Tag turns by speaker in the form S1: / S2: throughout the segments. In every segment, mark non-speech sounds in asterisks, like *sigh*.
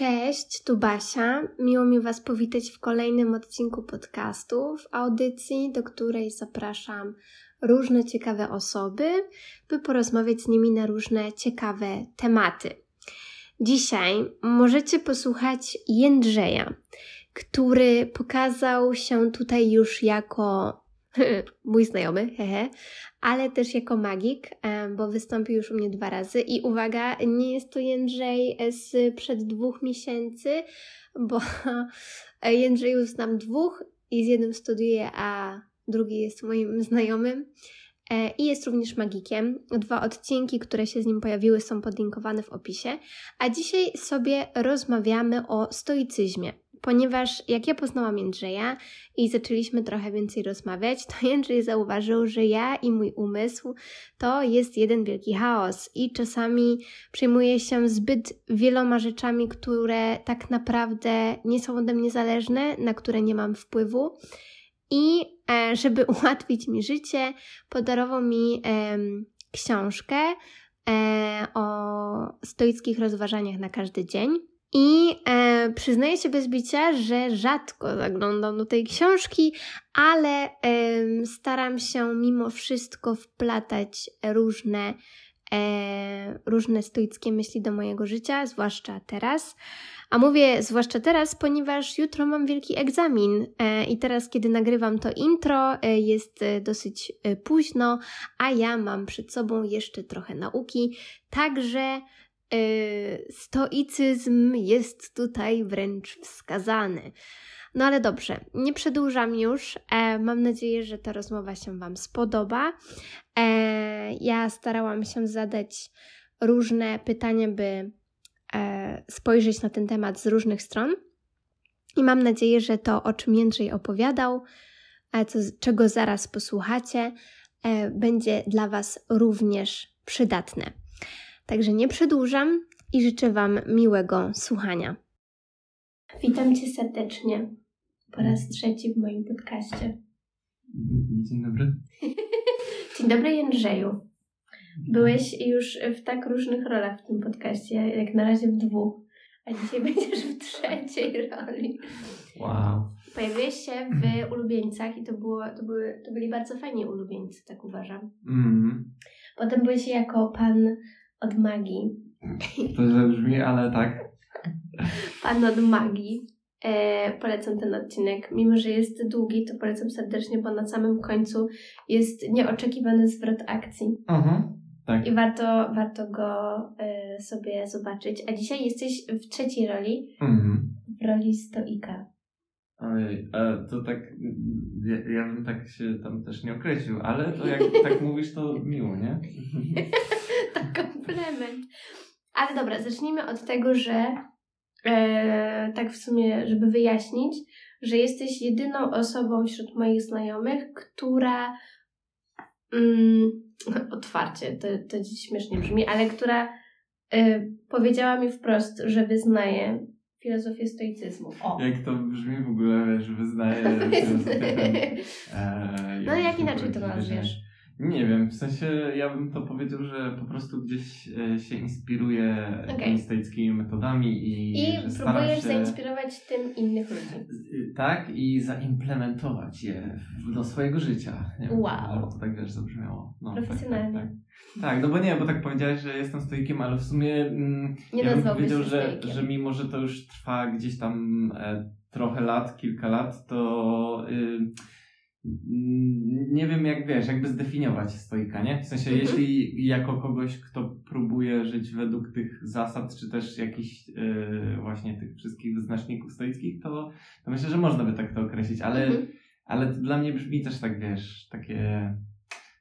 S1: Cześć, tu Basia. Miło mi Was powitać w kolejnym odcinku podcastu, w audycji, do której zapraszam różne ciekawe osoby, by porozmawiać z nimi na różne ciekawe tematy. Dzisiaj możecie posłuchać Jędrzeja, który pokazał się tutaj już jako *laughs* mój znajomy, hehe, ale też jako magik, bo wystąpił już u mnie dwa razy i uwaga, nie jest to Jędrzej z przed dwóch miesięcy, *laughs* bo Jędrzejów znam dwóch i z jednym studiuję, a drugi jest moim znajomym e, i jest również magikiem. Dwa odcinki, które się z nim pojawiły, są podlinkowane w opisie. A dzisiaj sobie rozmawiamy o stoicyzmie ponieważ jak ja poznałam Jędrzeja i zaczęliśmy trochę więcej rozmawiać, to *laughs* Jędrzej zauważył, że ja i mój umysł to jest jeden wielki chaos i czasami przejmuję się zbyt wieloma rzeczami, które tak naprawdę nie są ode mnie zależne, na które nie mam wpływu. I e, żeby *laughs* ułatwić mi życie, podarował mi książkę e, o stoickich rozważaniach na każdy dzień. I e, przyznaję się bez bicia, że rzadko zaglądam do tej książki, ale e, staram się mimo wszystko wplatać różne, e, różne stoickie myśli do mojego życia, zwłaszcza teraz. A mówię zwłaszcza teraz, ponieważ jutro mam wielki egzamin e, i teraz, kiedy nagrywam to intro, e, jest e, dosyć późno, a ja mam przed sobą jeszcze trochę nauki, także stoicyzm jest tutaj wręcz wskazany. No ale dobrze, nie przedłużam już. E, mam nadzieję, że ta rozmowa się Wam spodoba. E, ja starałam się zadać różne pytania, by e, spojrzeć na ten temat z różnych stron. I mam nadzieję, że to, o czym Jędrzej opowiadał, co, czego zaraz posłuchacie, będzie dla Was również przydatne. Także nie przedłużam i życzę Wam miłego słuchania. Witam Cię serdecznie po raz trzeci w moim podcaście.
S2: Dzień dobry. *laughs*
S1: Dzień dobry Jędrzeju. Byłeś już w tak różnych rolach w tym podcaście, jak na razie w dwóch, a dzisiaj *laughs* będziesz w trzeciej roli.
S2: Wow.
S1: Pojawiłeś się w ulubieńcach i to, było, to, były, to byli bardzo fajni ulubieńcy, tak uważam.
S2: Mm.
S1: Potem byłeś jako pan od magii.
S2: To źle brzmi, ale tak.
S1: Pan od magii. E, polecam ten odcinek. Mimo, że jest długi, to polecam serdecznie, bo na samym końcu jest nieoczekiwany zwrot akcji.
S2: Mhm, tak.
S1: I warto, warto go e, sobie zobaczyć. A dzisiaj jesteś w trzeciej roli,
S2: mhm.
S1: w roli stoika.
S2: Ojej, e, to tak, ja, ja bym tak się tam też nie określił, ale to jak *laughs* tak mówisz, to miło, nie? *laughs* *laughs*
S1: tak, komplement. Ale dobra, zacznijmy od tego, że e, tak w sumie, żeby wyjaśnić, że jesteś jedyną osobą wśród moich znajomych, która mm, *laughs* otwarcie, to, to śmiesznie brzmi, ale która e, powiedziała mi wprost, że wyznaje filozofię stoicyzmu. O.
S2: Jak to brzmi w ogóle, że wyznaje *laughs* filozofię.
S1: E, no jak inaczej to nazwiesz?
S2: Nie wiem, w sensie ja bym to powiedział, że po prostu gdzieś e, się inspiruje okay. metodami i.
S1: I próbujesz się... zainspirować tym innych ludzi.
S2: Tak, i zaimplementować je do swojego życia. Nie
S1: wow.
S2: Wiem, to tak wiesz, zabrzmiało.
S1: No, Profesjonalnie.
S2: Tak, tak, tak. tak, no bo nie, bo tak powiedziałeś, że jestem stoikiem, ale w sumie mm,
S1: nie
S2: ja
S1: bym
S2: powiedział, że, że mimo, że to już trwa gdzieś tam e, trochę lat, kilka lat, to. Y, nie wiem jak wiesz, jakby zdefiniować stoika, nie? W sensie, mhm. jeśli jako kogoś, kto próbuje żyć według tych zasad, czy też jakichś yy, właśnie tych wszystkich wyznaczników stoickich, to, to myślę, że można by tak to określić, ale, mhm. ale dla mnie brzmi też tak, wiesz, takie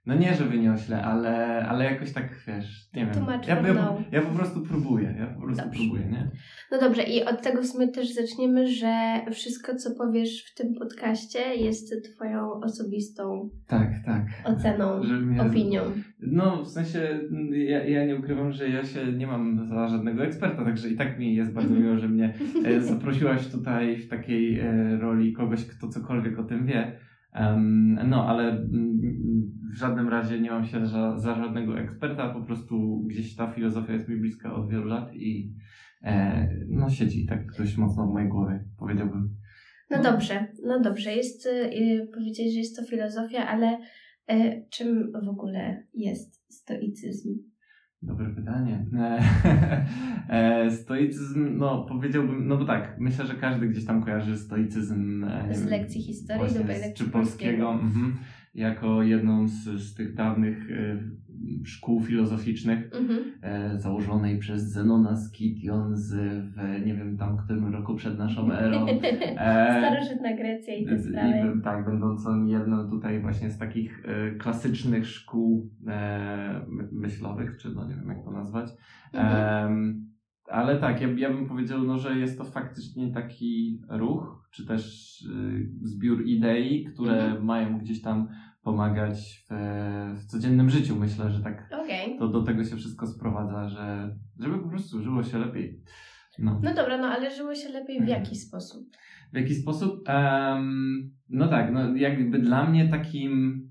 S2: no nie, że wyniośle, ale, ale jakoś tak, wiesz, nie wiem. Ja, ja, ja, po prostu próbuję, ja po prostu dobrze. próbuję, nie?
S1: No dobrze i od tego w sumie też zaczniemy, że wszystko, co powiesz w tym podcaście jest twoją osobistą
S2: tak, tak.
S1: oceną, opinią.
S2: No, w sensie ja, ja nie ukrywam, że ja się nie mam za żadnego eksperta, także i tak mi jest bardzo miło, że mnie e, zaprosiłaś tutaj w takiej e, roli kogoś, kto cokolwiek o tym wie. No, ale mm, w żadnym razie nie mam się za, za żadnego eksperta, po prostu gdzieś ta filozofia jest mi bliska od wielu lat i, e, no siedzi tak dość mocno w mojej głowie, powiedziałbym.
S1: No dobrze, no dobrze. Jest, y, powiedzieć, że jest to filozofia, ale y, czym w ogóle jest stoicyzm?
S2: Dobre pytanie. *laughs* E, stoicyzm, no powiedziałbym, no bo tak, myślę, że każdy gdzieś tam kojarzy stoicyzm.
S1: E, z lekcji historii do lekcji
S2: czy polskiego. polskiego. Mhm, jako jedną z, z tych dawnych e, szkół filozoficznych mhm. e, założonej przez Zenona Skition z w nie wiem tam którym roku przed naszą erą. *laughs*
S1: E, Starożytna Grecja i te sprawy.
S2: tak, będącą jedną tutaj właśnie z takich e, klasycznych szkół myślowych, czy no nie wiem jak to nazwać. Mhm. Ale tak, ja, ja bym powiedział, no, że jest to faktycznie taki ruch, czy też y, zbiór idei, które mhm. mają gdzieś tam pomagać w, w codziennym życiu. Myślę, że tak okay. to do tego się wszystko sprowadza, że żeby po prostu żyło się lepiej.
S1: No, no dobra, no ale żyło się lepiej w mhm. jaki sposób?
S2: W jaki sposób? Um, no tak, no jakby dla mnie takim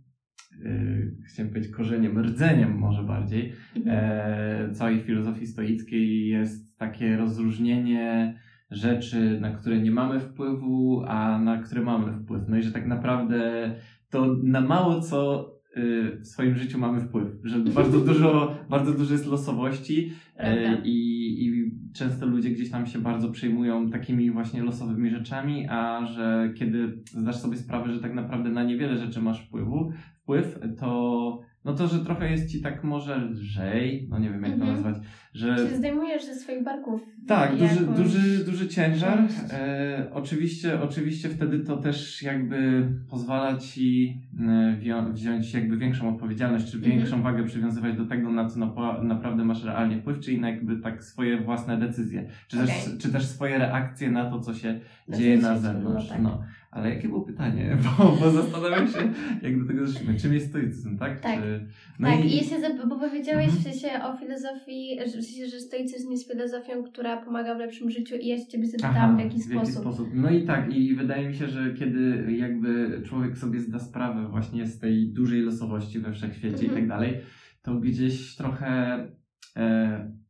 S2: chciałem powiedzieć korzeniem, rdzeniem może bardziej mhm. e, całej filozofii stoickiej jest takie rozróżnienie rzeczy, na które nie mamy wpływu, a na które mamy wpływ. No i że tak naprawdę to na mało co y, w swoim życiu mamy wpływ, że bardzo dużo, bardzo dużo jest losowości y, i, i często ludzie gdzieś tam się bardzo przejmują takimi właśnie losowymi rzeczami, a że kiedy zdasz sobie sprawę, że tak naprawdę na niewiele rzeczy masz wpływu, wpływ, to no to, że trochę jest ci tak może lżej, no nie wiem jak to mhm. nazwać, że...
S1: Czy zdejmujesz ze swoich barków
S2: Tak, duży, duży, duży ciężar. E, oczywiście, oczywiście wtedy to też jakby pozwala ci e, wziąć jakby większą odpowiedzialność, czy mhm. większą wagę przywiązywać do tego, na co na, naprawdę masz realnie wpływ, czyli na jakby tak swoje własne decyzje, czy, okay. też, czy też swoje reakcje na to, co się dzieje na zewnątrz. No, tak. no. Ale jakie było pytanie? *laughs* Bo, bo zastanawiam się, jak do tego zeszliśmy. Czym jest stoicyzm, tak?
S1: Tak, Czy... no tak. I... i się, bo powiedziałeś mhm. w sensie o filozofii, że, że stoicyzm jest filozofią, która pomaga w lepszym życiu i ja się Ciebie zapytałam w, jaki, w jaki sposób. sposób.
S2: No i tak, i wydaje mi się, że kiedy jakby człowiek sobie zda sprawę właśnie z tej dużej losowości we wszechświecie mhm. i tak dalej, to gdzieś trochę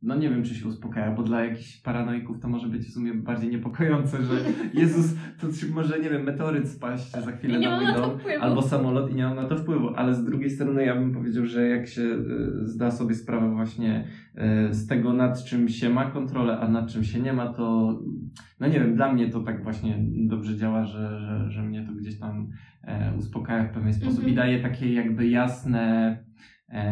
S2: no nie wiem, czy się uspokaja, bo dla jakichś paranoików to może być w sumie bardziej niepokojące, że *laughs* Jezus, to może, nie wiem, meteoryt spaść za chwilę na mój dom, albo samolot i nie mam na to wpływu, ale z drugiej strony ja bym powiedział, że jak się e, zda sobie sprawę właśnie e, z tego, nad czym się ma kontrolę, a nad czym się nie ma, to no nie wiem, dla mnie to tak właśnie dobrze działa, że, że, że mnie to gdzieś tam uspokaja w pewien sposób mm -hmm. i daje takie jakby jasne,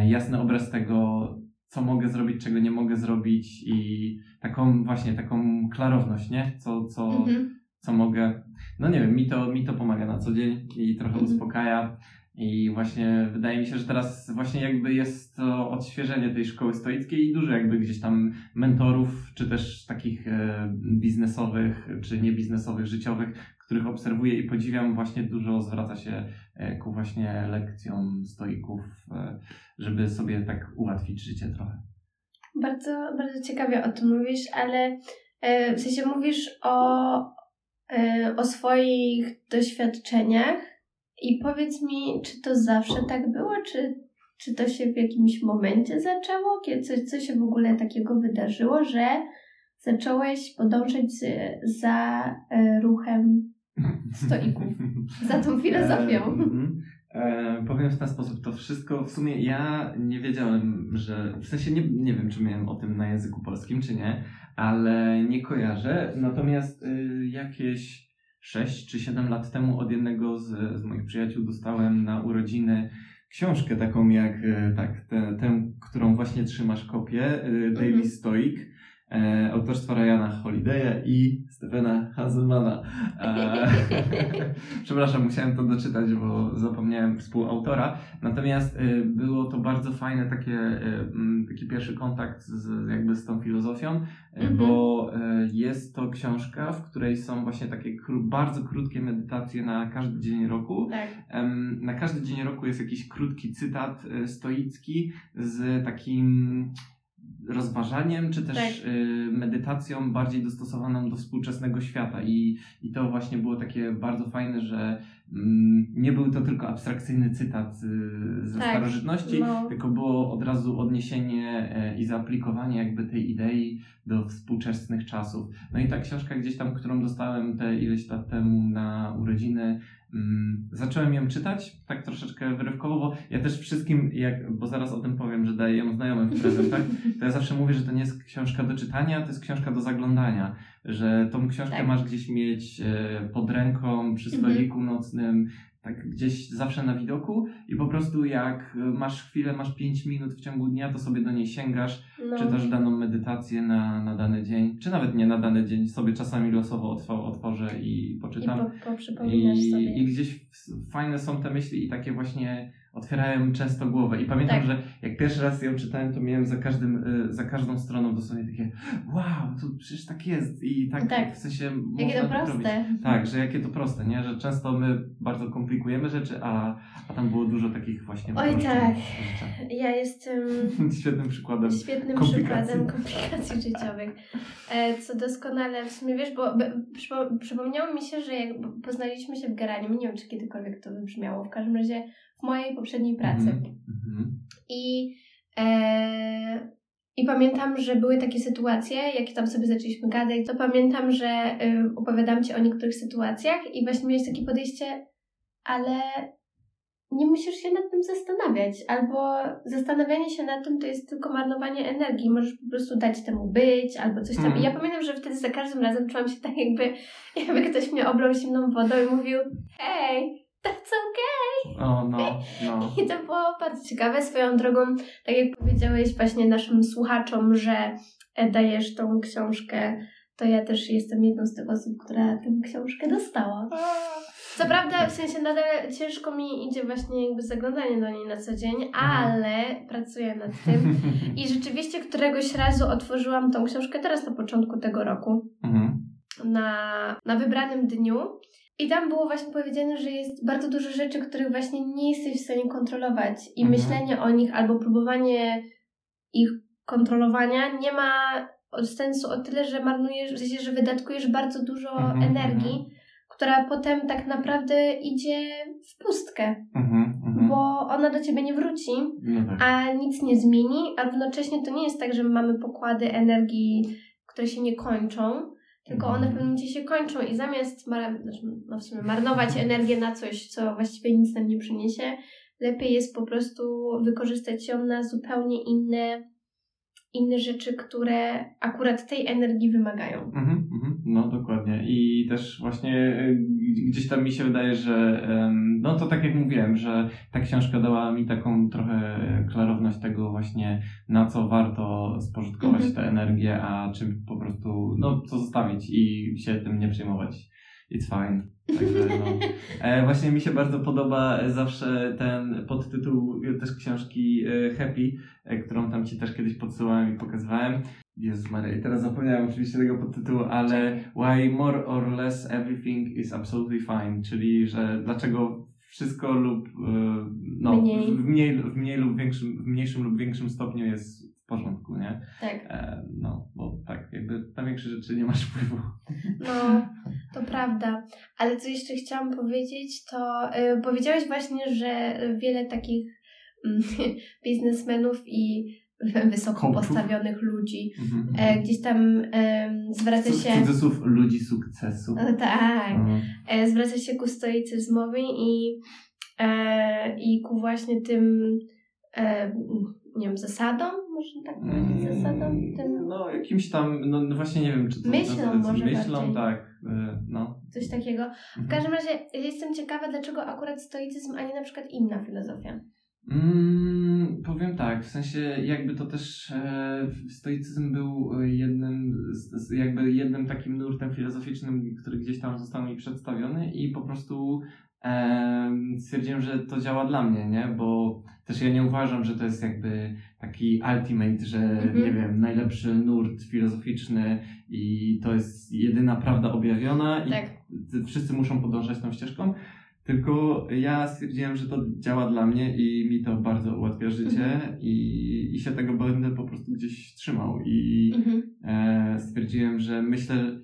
S2: jasny obraz tego, co mogę zrobić, czego nie mogę zrobić i taką właśnie taką klarowność, nie? Co, co, mhm. co mogę. No nie wiem, mi to, mi to pomaga na co dzień i trochę mhm. uspokaja. I właśnie wydaje mi się, że teraz właśnie jakby jest to odświeżenie tej szkoły stoickiej i dużo jakby gdzieś tam mentorów, czy też takich e, biznesowych, czy niebiznesowych, życiowych, których obserwuję i podziwiam, właśnie dużo zwraca się e, ku właśnie lekcjom stoików, e, żeby sobie tak ułatwić życie trochę.
S1: Bardzo, bardzo ciekawie o tym mówisz, ale w sensie mówisz o, o swoich doświadczeniach i powiedz mi, czy to zawsze tak było, czy, czy to się w jakimś momencie zaczęło? Kiedy coś, co się w ogóle takiego wydarzyło, że zacząłeś podążać za e, ruchem stoików, za tą *laughs* filozofią? E, mhm.
S2: e, powiem w ten sposób, to wszystko w sumie ja nie wiedziałem, że w sensie nie, nie wiem, czy miałem o tym na języku polskim, czy nie, ale nie kojarzę. Natomiast y, jakieś 6 czy 7 lat temu od jednego z, z moich przyjaciół dostałem na urodziny książkę taką jak e, tak, tę, którą właśnie trzymasz kopię, e, Daily mhm. Stoic e, autorstwa Ryana Holiday'a i Stevena Hazelmana. E, *laughs* przepraszam, musiałem to doczytać, bo zapomniałem współautora. Natomiast e, było to bardzo fajne takie, e, taki pierwszy kontakt z, jakby z tą filozofią, e, mhm. bo e, jest to książka, w której są właśnie takie kró bardzo krótkie medytacje na każdy dzień roku. Tak. na każdy dzień roku jest jakiś krótki cytat stoicki z takim rozważaniem, czy też
S1: Tak.
S2: y, medytacją bardziej dostosowaną do współczesnego świata. I, I to właśnie było takie bardzo fajne, że mm, nie był to tylko abstrakcyjny cytat ze
S1: Tak.
S2: starożytności,
S1: No.
S2: tylko było od razu odniesienie e, i zaaplikowanie jakby tej idei do współczesnych czasów. No i ta książka gdzieś tam, którą dostałem te ileś lat temu na urodziny, zacząłem ją czytać, tak troszeczkę wyrywkowo, bo ja też wszystkim, jak, bo zaraz o tym powiem, że daję ją znajomym w prezentach, to ja zawsze mówię, że to nie jest książka do czytania, to jest książka do zaglądania, że tą książkę
S1: Tak.
S2: masz gdzieś mieć e, pod ręką, przy
S1: Mhm.
S2: stoliku nocnym, tak gdzieś zawsze na widoku i po prostu jak masz chwilę, masz 5 minut w ciągu dnia, to sobie do niej sięgasz,
S1: No.
S2: czytasz daną medytację na, na dany dzień, czy nawet nie na dany dzień, sobie czasami losowo otw- otworzę i
S1: I
S2: poczytam.
S1: po, po przypominasz
S2: I,
S1: sobie.
S2: I gdzieś fajne są te myśli i takie właśnie otwierają często głowę. I pamiętam,
S1: Tak.
S2: że jak pierwszy raz ją czytałem, to miałem za, każdym, y, za każdą stroną dosłownie takie wow, to przecież tak jest i tak,
S1: Tak.
S2: w sensie
S1: Jakie to
S2: tak robić.
S1: proste.
S2: Tak, że jakie to proste, nie? Że często my bardzo komplikujemy rzeczy, a, a tam było dużo takich właśnie
S1: Oj, tak. Ja jestem *laughs*
S2: Świetnym przykładem.
S1: świetnym
S2: komplikacji.
S1: przykładem komplikacji życiowych. E, co doskonale w sumie wiesz, bo przypomniało mi się, że jak poznaliśmy się w Geranium, nie wiem czy kiedykolwiek to wybrzmiało, w każdym razie w mojej poprzedniej pracy.
S2: Mhm, mhm.
S1: I, e, I pamiętam, że były takie sytuacje, jak tam sobie zaczęliśmy gadać, to pamiętam, że y, opowiadam Ci o niektórych sytuacjach i właśnie miałeś takie podejście, ale nie musisz się nad tym zastanawiać, albo zastanawianie się nad tym to jest tylko marnowanie energii, możesz po prostu dać temu być, albo coś tam. I ja pamiętam, że wtedy za każdym razem czułam się tak jakby, jakby ktoś mnie oblał zimną wodą i mówił hej, that's okay.
S2: O, no, no. *laughs*
S1: I to było bardzo ciekawe. Swoją drogą, tak jak powiedziałeś właśnie naszym słuchaczom, że e, dajesz tą książkę, to ja też jestem jedną z tych osób, która tę książkę dostała. Co prawda, w sensie nadal ciężko mi idzie właśnie jakby zaglądanie do niej na co dzień, ale pracuję nad tym. *laughs* I rzeczywiście któregoś razu otworzyłam tą książkę teraz na początku tego roku
S2: Mhm.
S1: na, na wybranym dniu. I tam było właśnie powiedziane, że jest bardzo dużo rzeczy, których właśnie nie jesteś w stanie kontrolować. I
S2: Mhm.
S1: myślenie o nich albo próbowanie ich kontrolowania nie ma sensu o tyle, że marnujesz, w sensie, że wydatkujesz bardzo dużo
S2: Mhm,
S1: energii, która potem tak naprawdę idzie w pustkę,
S2: Mhm, mhm.
S1: bo ona do ciebie nie wróci a nic nie zmieni, a równocześnie to nie jest tak, że mamy pokłady energii, które się nie kończą, tylko one w pewnym momencie się kończą i zamiast mar- znaczy, no w sumie marnować energię na coś, co właściwie nic nam nie przyniesie, lepiej jest po prostu wykorzystać ją na zupełnie inne, inne rzeczy, które akurat tej energii wymagają.
S2: Mhm, mhm. No dokładnie. I też właśnie y, gdzieś tam mi się wydaje, że no to tak jak mówiłem, że ta książka dała mi taką trochę klarowność tego właśnie, na co warto spożytkować
S1: Mhm.
S2: tę energię, a czym po prostu, no co zostawić i się tym nie przejmować. It's fine. Także no. *laughs* E, właśnie mi się bardzo podoba zawsze ten podtytuł też książki e, Happy, e, którą tam ci też kiedyś podsyłałem i pokazywałem. Jezus Maria, i teraz zapomniałem oczywiście tego podtytułu, ale Why more or less everything is absolutely fine, czyli że dlaczego wszystko lub e, no,
S1: Mniej.
S2: W, mniej, w, mniej lub większym, w mniejszym lub większym stopniu jest w porządku, nie?
S1: Tak.
S2: E, no, bo tak, jakby na większe rzeczy nie masz wpływu.
S1: No, to prawda. Ale co jeszcze chciałam powiedzieć, to y, powiedziałeś właśnie, że wiele takich mm, *laughs* biznesmenów i wysoko postawionych ludzi
S2: Mhm.
S1: e, gdzieś tam em, zwraca się.
S2: Cudzysłów ludzi sukcesu.
S1: No tak,
S2: Mhm.
S1: e, zwraca się ku stoicyzmowi i, e, i ku właśnie tym, e, nie wiem, zasadom, można tak powiedzieć, zasadom, tym,
S2: No, jakimś tam, no, no właśnie nie wiem, czy to
S1: Myślą
S2: to
S1: może
S2: myślą,
S1: bardziej.
S2: tak, y, no.
S1: coś takiego. W
S2: Mhm.
S1: każdym razie jestem ciekawa, dlaczego akurat stoicyzm, a nie na przykład inna filozofia.
S2: Mm, powiem tak, w sensie jakby to też e, stoicyzm był e, jednym, z, jakby jednym takim nurtem filozoficznym, który gdzieś tam został mi przedstawiony i po prostu e, stwierdziłem, że to działa dla mnie, nie? Bo też ja nie uważam, że to jest jakby taki ultimate, że
S1: Mhm.
S2: nie wiem, najlepszy nurt filozoficzny i to jest jedyna prawda objawiona i
S1: Tak.
S2: wszyscy muszą podążać tą ścieżką. Tylko ja stwierdziłem, że to działa dla mnie i mi to bardzo ułatwia życie
S1: Mhm.
S2: i, i się tego będę po prostu gdzieś trzymał. I
S1: Mhm.
S2: e, stwierdziłem, że myślę,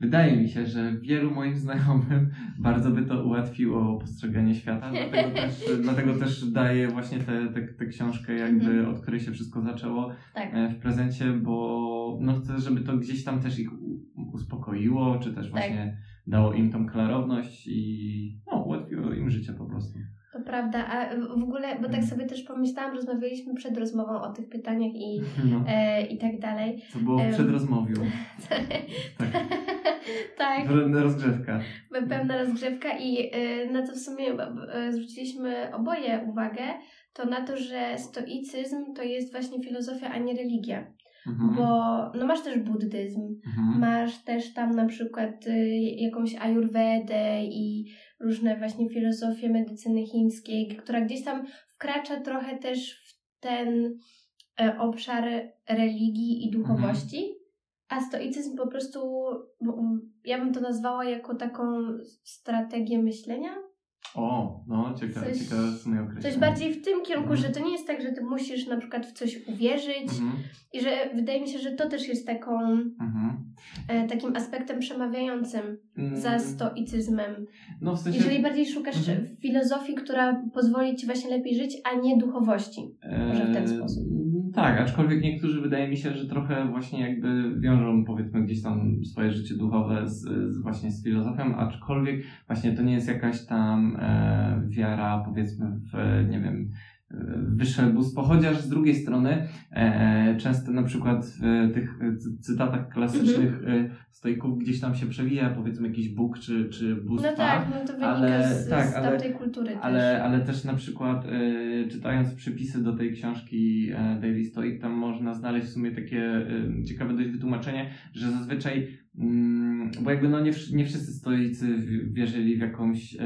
S2: wydaje mi się, że wielu moim znajomym *laughs* bardzo by to ułatwiło postrzeganie świata, dlatego *laughs* też, dlatego też daję właśnie tę książkę, jakby
S1: Mhm.
S2: od której się wszystko zaczęło
S1: Tak.
S2: e, w prezencie, bo no chcę, żeby to gdzieś tam też ich uspokoiło, czy też
S1: Tak.
S2: Dało im tą klarowność i no, ułatwiło im życie po prostu.
S1: To prawda, a w ogóle, bo tak
S2: Mhm.
S1: sobie też pomyślałam, rozmawialiśmy przed rozmową o tych pytaniach i, *laughs*
S2: No,
S1: e, i tak dalej.
S2: co było w
S1: em,
S2: przedrozmowiu. *laughs* Tak.
S1: tak, *laughs*
S2: W- Rozgrzewka.
S1: pełna rozgrzewka i e, na co w sumie e, zwróciliśmy oboje uwagę, to na to, że stoicyzm to jest właśnie filozofia, a nie religia.
S2: Mhm.
S1: Bo no masz też buddyzm,
S2: Mhm.
S1: masz też tam na przykład y, jakąś ajurwedę i różne właśnie filozofie medycyny chińskiej, która gdzieś tam wkracza trochę też w ten e, obszar religii i duchowości. A stoicyzm po prostu, mm, ja bym to nazwała jako taką strategię myślenia.
S2: O, no ciekawe,
S1: Coś-
S2: ciekawe w sumie określenie.
S1: Coś bardziej w tym kierunku,
S2: Mhm.
S1: że to nie jest tak, że ty musisz na przykład w coś uwierzyć
S2: Mhm.
S1: i że wydaje mi się, że to też jest taką,
S2: Mhm.
S1: e, takim aspektem przemawiającym
S2: Mm,
S1: za stoicyzmem.
S2: No w sensie...
S1: Jeżeli bardziej szukasz filozofii, która pozwoli ci właśnie lepiej żyć, a nie duchowości. może w ten
S2: Eee,
S1: sposób.
S2: Tak, aczkolwiek niektórzy wydaje mi się, że trochę właśnie jakby wiążą powiedzmy gdzieś tam swoje życie duchowe z, z właśnie z filozofią, aczkolwiek właśnie to nie jest jakaś tam e, wiara powiedzmy w, nie wiem, e, bóstwo, chociaż z drugiej strony e, często na przykład w tych cy- cytatach klasycznych
S1: Mhm.
S2: e, stoików gdzieś tam się przewija powiedzmy jakiś Bóg czy, czy bóstwa.
S1: No tak, no to wynika
S2: ale-
S1: z,
S2: tak,
S1: z
S2: ale-
S1: tamtej kultury też.
S2: Ale, ale też na przykład y, czytając przypisy do tej książki e, Daily Stoic, tam można znaleźć w sumie takie y, ciekawe dość wytłumaczenie, że zazwyczaj, mm, bo jakby no nie, nie wszyscy stoicy wierzyli w jakąś, e,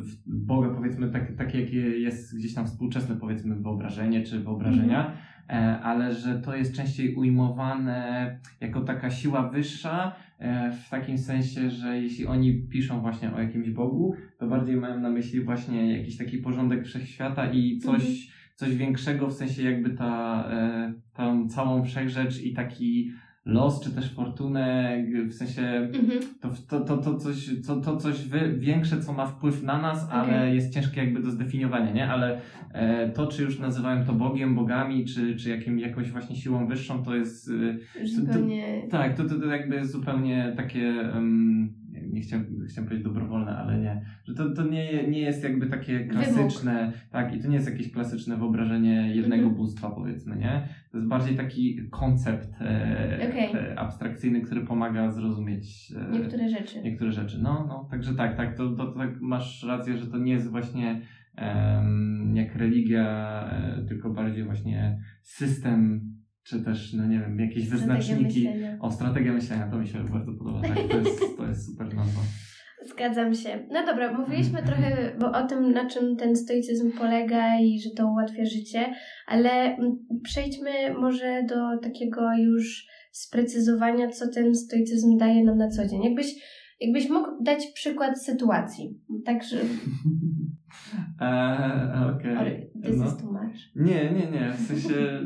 S2: w Boga powiedzmy tak, takie, jakie jest gdzieś tam współczesne powiedzmy wyobrażenie czy wyobrażenia, e, ale że to jest częściej ujmowane jako taka siła wyższa, e, w takim sensie, że jeśli oni piszą właśnie o jakimś Bogu, to bardziej mają na myśli właśnie jakiś taki porządek wszechświata i coś,
S1: Mhm.
S2: coś większego, w sensie jakby ta, e, tą całą wszechrzecz i taki los, czy też fortunę, w sensie
S1: Mhm.
S2: to, to, to, to coś, to, to coś wy, większe, co ma wpływ na nas, ale
S1: Okej.
S2: jest ciężkie jakby do zdefiniowania, nie? Ale e, to, czy już nazywają to Bogiem, bogami, czy, czy jakim, jakąś właśnie siłą wyższą, to jest... E,
S1: Już
S2: to-
S1: zupełnie...
S2: tak, to, to, to jakby jest zupełnie takie, um, nie chciałem, chciałem powiedzieć dobrowolne, ale nie, że to, to nie, nie jest jakby takie klasyczne, tak, i to nie jest jakieś klasyczne wyobrażenie jednego
S1: Mhm.
S2: bóstwa, powiedzmy, nie? To jest bardziej taki koncept e,
S1: Okej.
S2: e, abstrakcyjny, który pomaga zrozumieć e,
S1: Niektóre rzeczy.
S2: niektóre rzeczy. No, no, także tak, tak, to, to, to tak masz rację, że to nie jest właśnie jak religia, e, tylko bardziej właśnie system, czy też, no nie wiem, jakieś wyznaczniki.
S1: myślenia.
S2: O, strategia myślenia, to mi się bardzo podoba. Tak, to, jest, to jest super nazwa. *laughs*
S1: Zgadzam się. No dobra, mówiliśmy
S2: Mhm.
S1: trochę bo o tym, na czym ten stoicyzm polega i że to ułatwia życie, ale mm, przejdźmy może do takiego już sprecyzowania, co ten stoicyzm daje nam na co dzień. Jakbyś, jakbyś mógł dać przykład sytuacji. Także *laughs*
S2: Eee, Okej.
S1: okay. this
S2: No.
S1: is too much.
S2: Nie, nie, nie. W sensie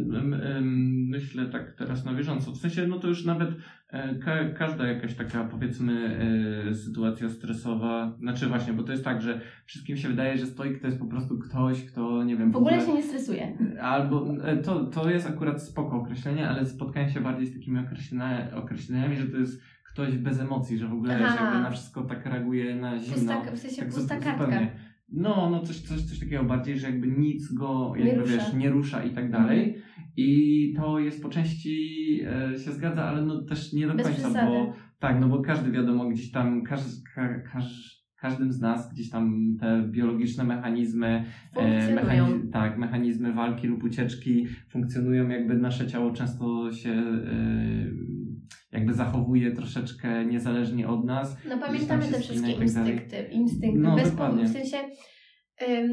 S2: myślę tak teraz na bieżąco. W sensie, no to już nawet e, ka każda jakaś taka powiedzmy e, sytuacja stresowa, znaczy właśnie, bo to jest tak, że wszystkim się wydaje, że stoik to jest po prostu ktoś, kto nie wiem.
S1: W ogóle się nie stresuje.
S2: Albo e, to, to jest akurat spoko określenie, ale spotkałem się bardziej z takimi określenia, określeniami, że to jest ktoś bez emocji, że w ogóle
S1: Aha.
S2: na wszystko tak reaguje na zimno.
S1: Pusta, w sensie
S2: Tak
S1: pusta kartka.
S2: No, no coś, coś, coś takiego bardziej, że jakby nic go
S1: Nie
S2: jakby
S1: rusza.
S2: wiesz, nie rusza i tak dalej. I to jest po części e, się zgadza, ale no też nie do
S1: Bez
S2: końca,
S1: przesady.
S2: bo tak, no bo każdy wiadomo gdzieś tam, każ, ka, każ, każdym z nas gdzieś tam te biologiczne mechanizmy, e, tak, mechanizmy walki lub ucieczki funkcjonują, jakby nasze ciało często się e, jakby zachowuje troszeczkę niezależnie od nas.
S1: No pamiętamy te wszystkie
S2: tak
S1: instynkty. instynkty.
S2: No,
S1: Bez powodu, w sensie Ym,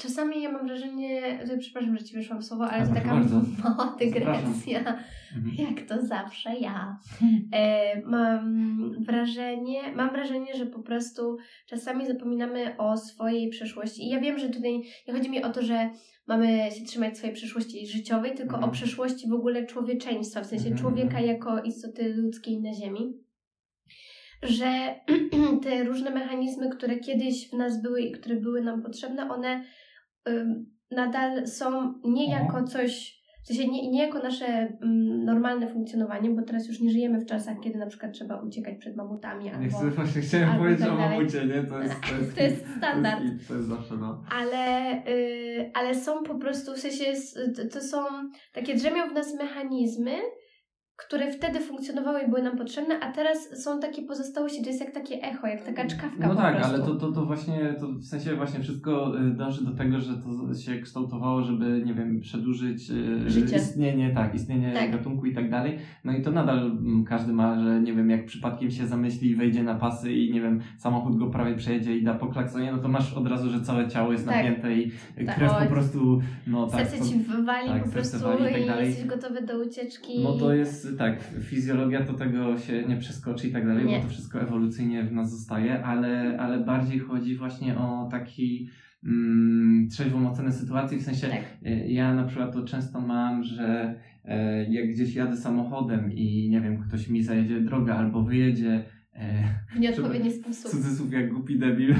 S1: czasami ja mam wrażenie, że przepraszam, że ci wyszłam słowo, ale
S2: A,
S1: to taka
S2: bardzo.
S1: mała *laughs* dygresja,
S2: Mhm.
S1: jak to zawsze ja. E, mam wrażenie, mam wrażenie, że po prostu czasami zapominamy o swojej przeszłości. I ja wiem, że tutaj nie chodzi mi o to, że mamy się trzymać swojej przeszłości życiowej, tylko
S2: Mhm.
S1: o przeszłości w ogóle człowieczeństwa, w sensie
S2: Mhm,
S1: człowieka
S2: mhm.
S1: jako istoty ludzkiej na Ziemi. Że *clears throat* te różne mechanizmy, które kiedyś w nas były i które były nam potrzebne, one nadal są nie
S2: Mhm.
S1: jako coś, w sensie nie, nie jako nasze mm, normalne funkcjonowanie, bo teraz już nie żyjemy w czasach, kiedy na przykład trzeba uciekać przed mamutami
S2: Nie
S1: albo...
S2: chcę, właśnie chciałem
S1: albo
S2: powiedzieć
S1: tak
S2: o mamucie, nie? To jest, *laughs* to jest,
S1: To jest standard.
S2: To jest, to jest zawsze, no.
S1: Ale, y, ale są po prostu, w sensie to są takie drzemią w nas mechanizmy, które wtedy funkcjonowały i były nam potrzebne, a teraz są takie pozostałości, to jest jak takie echo, jak taka czkawka
S2: No tak,
S1: prostu.
S2: ale to, to, to właśnie, to w sensie właśnie wszystko y, dąży do tego, że to się kształtowało, żeby, nie wiem, przedłużyć y,
S1: Życie.
S2: istnienie, tak, istnienie
S1: Tak.
S2: gatunku i tak dalej. No i to nadal mm, każdy ma, że nie wiem, jak przypadkiem się zamyśli i wejdzie na pasy i nie wiem, samochód go prawie przejedzie i da po klaksonie, no to masz od razu, że całe ciało jest
S1: Tak.
S2: napięte i
S1: Tak,
S2: krew po prostu, no tak.
S1: Serce ci wywali
S2: tak,
S1: po prostu
S2: i tak
S1: i jesteś gotowy do ucieczki.
S2: No to jest tak, fizjologia to tego się nie przeskoczy i tak dalej,
S1: Nie.
S2: bo to wszystko ewolucyjnie w nas zostaje, ale, ale bardziej chodzi właśnie o taki mm, trzeźwą ocenę sytuacji, w sensie
S1: Tak.
S2: y, ja na przykład to często mam, że e, jak gdzieś jadę samochodem i nie wiem, ktoś mi zajedzie drogę albo wyjedzie e,
S1: W nieodpowiedni sposób.
S2: cudzysłów jak głupi debil,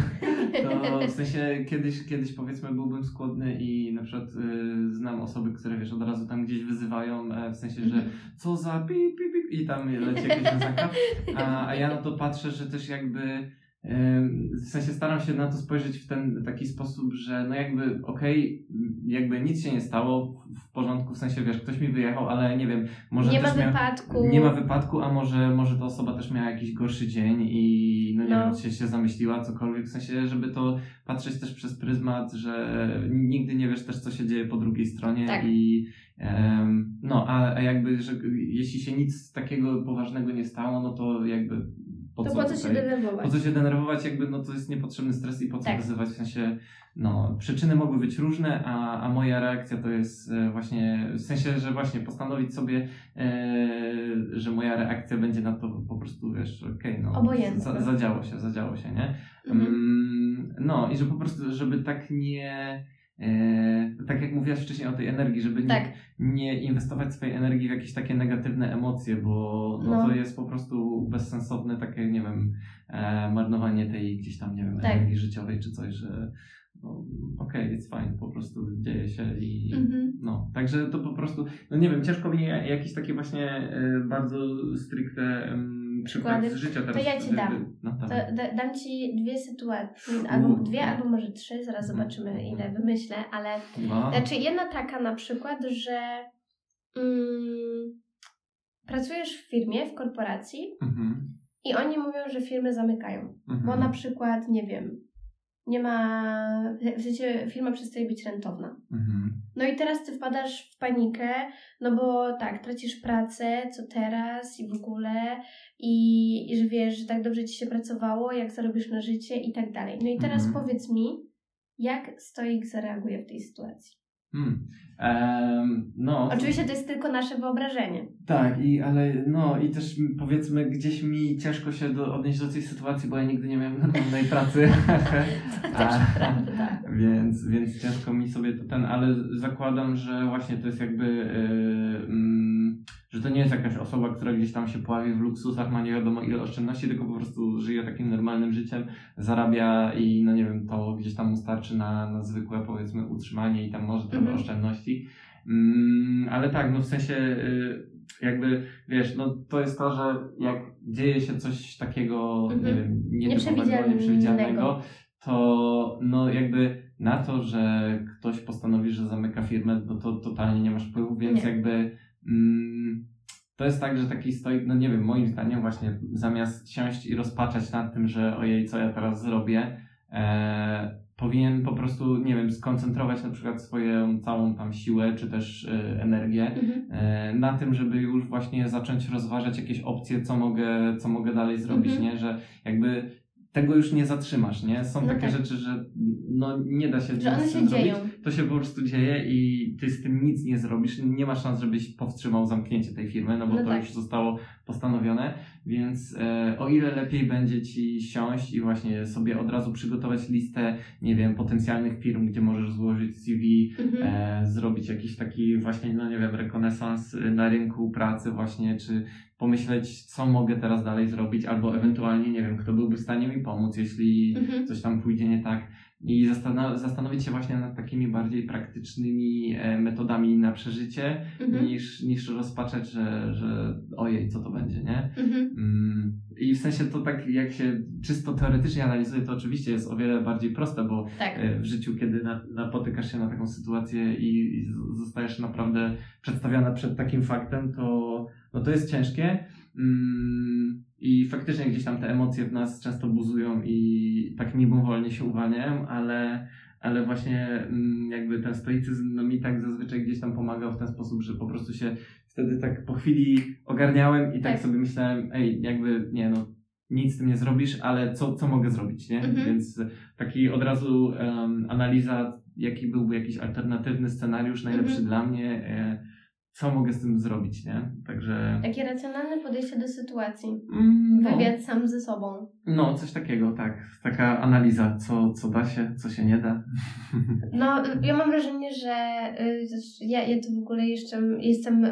S2: to w *laughs* sensie kiedyś, kiedyś powiedzmy byłbym skłonny i na przykład y, znam osoby, które wiesz, od razu tam gdzieś wyzywają, e, w sensie, że co za pip, pip, pip i tam leci jakieś *laughs* wiązanka, a, a ja na to patrzę, że też jakby w sensie staram się na to spojrzeć w ten taki sposób, że no jakby okej, jakby nic się nie stało, w, porządku, w sensie wiesz, ktoś mi wyjechał, ale nie wiem, może
S1: nie ma
S2: też miał,
S1: wypadku.
S2: nie ma wypadku, a może, może ta osoba też miała jakiś gorszy dzień i no nie
S1: No.
S2: wiem, się, się zamyśliła, cokolwiek, w sensie, żeby to patrzeć też przez pryzmat, że nigdy nie wiesz też, co się dzieje po drugiej stronie
S1: Tak.
S2: i em, no, a, a jakby, że jeśli się nic takiego poważnego nie stało, no to jakby po
S1: to
S2: co
S1: po co się
S2: tutaj-
S1: denerwować?
S2: po co się denerwować, jakby no to jest niepotrzebny stres i po co
S1: Tak.
S2: wyzywać, w sensie no przyczyny mogły być różne, a, a moja reakcja to jest e, właśnie, w sensie, że właśnie postanowić sobie, e, że moja reakcja będzie na to po prostu, wiesz, okej, no
S1: Obojętna.
S2: za, zadziało się, zadziało się, nie?
S1: Mhm.
S2: Mm, no i że po prostu, żeby tak nie, tak jak mówiłaś wcześniej o tej energii, żeby nie,
S1: Tak.
S2: nie inwestować swojej energii w jakieś takie negatywne emocje, bo no,
S1: No.
S2: to jest po prostu bezsensowne takie, nie wiem, e, marnowanie tej gdzieś tam, nie wiem,
S1: Tak.
S2: energii życiowej czy coś, że no, okej, it's fine, po prostu dzieje się i
S1: Mhm.
S2: no, także to po prostu, no nie wiem, ciężko mi jakieś takie właśnie e, bardzo stricte przykład
S1: Przykłady.
S2: z życia teraz.
S1: ja ci dam.
S2: No,
S1: To da, dam ci dwie sytuacje, albo dwie, albo może trzy, zaraz
S2: Mhm.
S1: zobaczymy ile wymyślę, ale
S2: Dwa.
S1: znaczy jedna taka na przykład, że mm, pracujesz w firmie, w korporacji
S2: Mhm.
S1: i oni mówią, że firmy zamykają,
S2: Mhm.
S1: bo na przykład, nie wiem, nie ma, w sensie firma przestaje być rentowna.
S2: Mhm.
S1: No i teraz ty wpadasz w panikę, no bo tak, tracisz pracę, co teraz i w ogóle, i, i że wiesz, że tak dobrze ci się pracowało, jak zarobisz na życie i tak dalej. No i teraz
S2: Mhm.
S1: powiedz mi, jak stoik zareaguje w tej sytuacji?
S2: Hmm. Em, no,
S1: Oczywiście to jest tylko nasze wyobrażenie.
S2: Tak, i, ale no i też powiedzmy gdzieś mi ciężko się do, odnieść do tej sytuacji, bo ja nigdy nie miałem normalnej pracy.
S1: To *laughs* *laughs* też
S2: A,
S1: prawda.
S2: Więc, więc ciężko mi sobie to ten, ale zakładam, że właśnie to jest jakby, yy, że to nie jest jakaś osoba, która gdzieś tam się pławi w luksusach, ma nie wiadomo ile oszczędności, tylko po prostu żyje takim normalnym życiem, zarabia i no nie wiem, to gdzieś tam mu starczy na, na zwykłe powiedzmy utrzymanie i tam może trochę
S1: Mhm.
S2: oszczędności. Mm, ale tak, no w sensie yy, jakby, wiesz, no to jest to, że jak dzieje się coś takiego, nie
S1: Mhm.
S2: wiem,
S1: Nieprzewidzialnego.
S2: to no jakby na to, że ktoś postanowi, że zamyka firmę, no to totalnie nie masz wpływu, więc
S1: Nie.
S2: jakby mm, to jest tak, że taki stoik, no nie wiem, moim zdaniem właśnie zamiast siąść i rozpaczać nad tym, że ojej, co ja teraz zrobię, e, powinien po prostu, nie wiem, skoncentrować na przykład swoją całą tam siłę, czy też e, energię
S1: Mhm.
S2: e, na tym, żeby już właśnie zacząć rozważać jakieś opcje, co mogę, co mogę dalej zrobić,
S1: Mhm.
S2: nie? Że jakby tego już nie zatrzymasz, nie? Są
S1: No
S2: takie
S1: tak.
S2: rzeczy, że no nie da się
S1: Że one się dzieją.
S2: zrobić. To się po prostu dzieje i ty z tym nic nie zrobisz. Nie ma szans, żebyś powstrzymał zamknięcie tej firmy, no bo
S1: No
S2: to
S1: tak.
S2: już zostało postanowione. Więc e, o ile lepiej będzie ci siąść i właśnie sobie od razu przygotować listę, nie wiem, potencjalnych firm, gdzie możesz złożyć CV,
S1: Mhm.
S2: e, zrobić jakiś taki właśnie, no nie wiem, rekonesans na rynku pracy właśnie, czy pomyśleć, co mogę teraz dalej zrobić, albo ewentualnie, nie wiem, kto byłby w stanie mi pomóc, jeśli
S1: Mhm.
S2: coś tam pójdzie nie tak. I zastanowić się właśnie nad takimi bardziej praktycznymi e, metodami na przeżycie,
S1: Mhm.
S2: niż, niż rozpaczać, że, że ojej, co to będzie, nie?
S1: Mhm.
S2: Mm, I w sensie to tak, jak się czysto teoretycznie analizuje, to oczywiście jest o wiele bardziej proste, bo
S1: Tak.
S2: e, w życiu, kiedy na, napotykasz się na taką sytuację i, zostajesz naprawdę przedstawiona przed takim faktem, to, no to jest ciężkie. Mm, I faktycznie gdzieś tam te emocje w nas często buzują i tak mimowolnie się uwalniają, ale, ale właśnie mm, jakby ten stoicyzm no, mi tak zazwyczaj gdzieś tam pomagał w ten sposób, że po prostu się wtedy tak po chwili ogarniałem i tak,
S1: Tak.
S2: sobie myślałem, ej, jakby nie no, nic z tym nie zrobisz, ale co, co mogę zrobić, nie?
S1: Mhm.
S2: Więc taki od razu em, analiza, jaki byłby jakiś alternatywny scenariusz, najlepszy
S1: Mhm.
S2: dla mnie, e, co mogę z tym zrobić, nie? Także...
S1: Takie racjonalne podejście do sytuacji.
S2: Mm, no,
S1: Wywiad sam ze sobą.
S2: no, coś takiego, tak. Taka analiza, co, co da się, co się nie da. *laughs*
S1: No, ja mam wrażenie, że y, ja, ja tu w ogóle jeszcze jestem,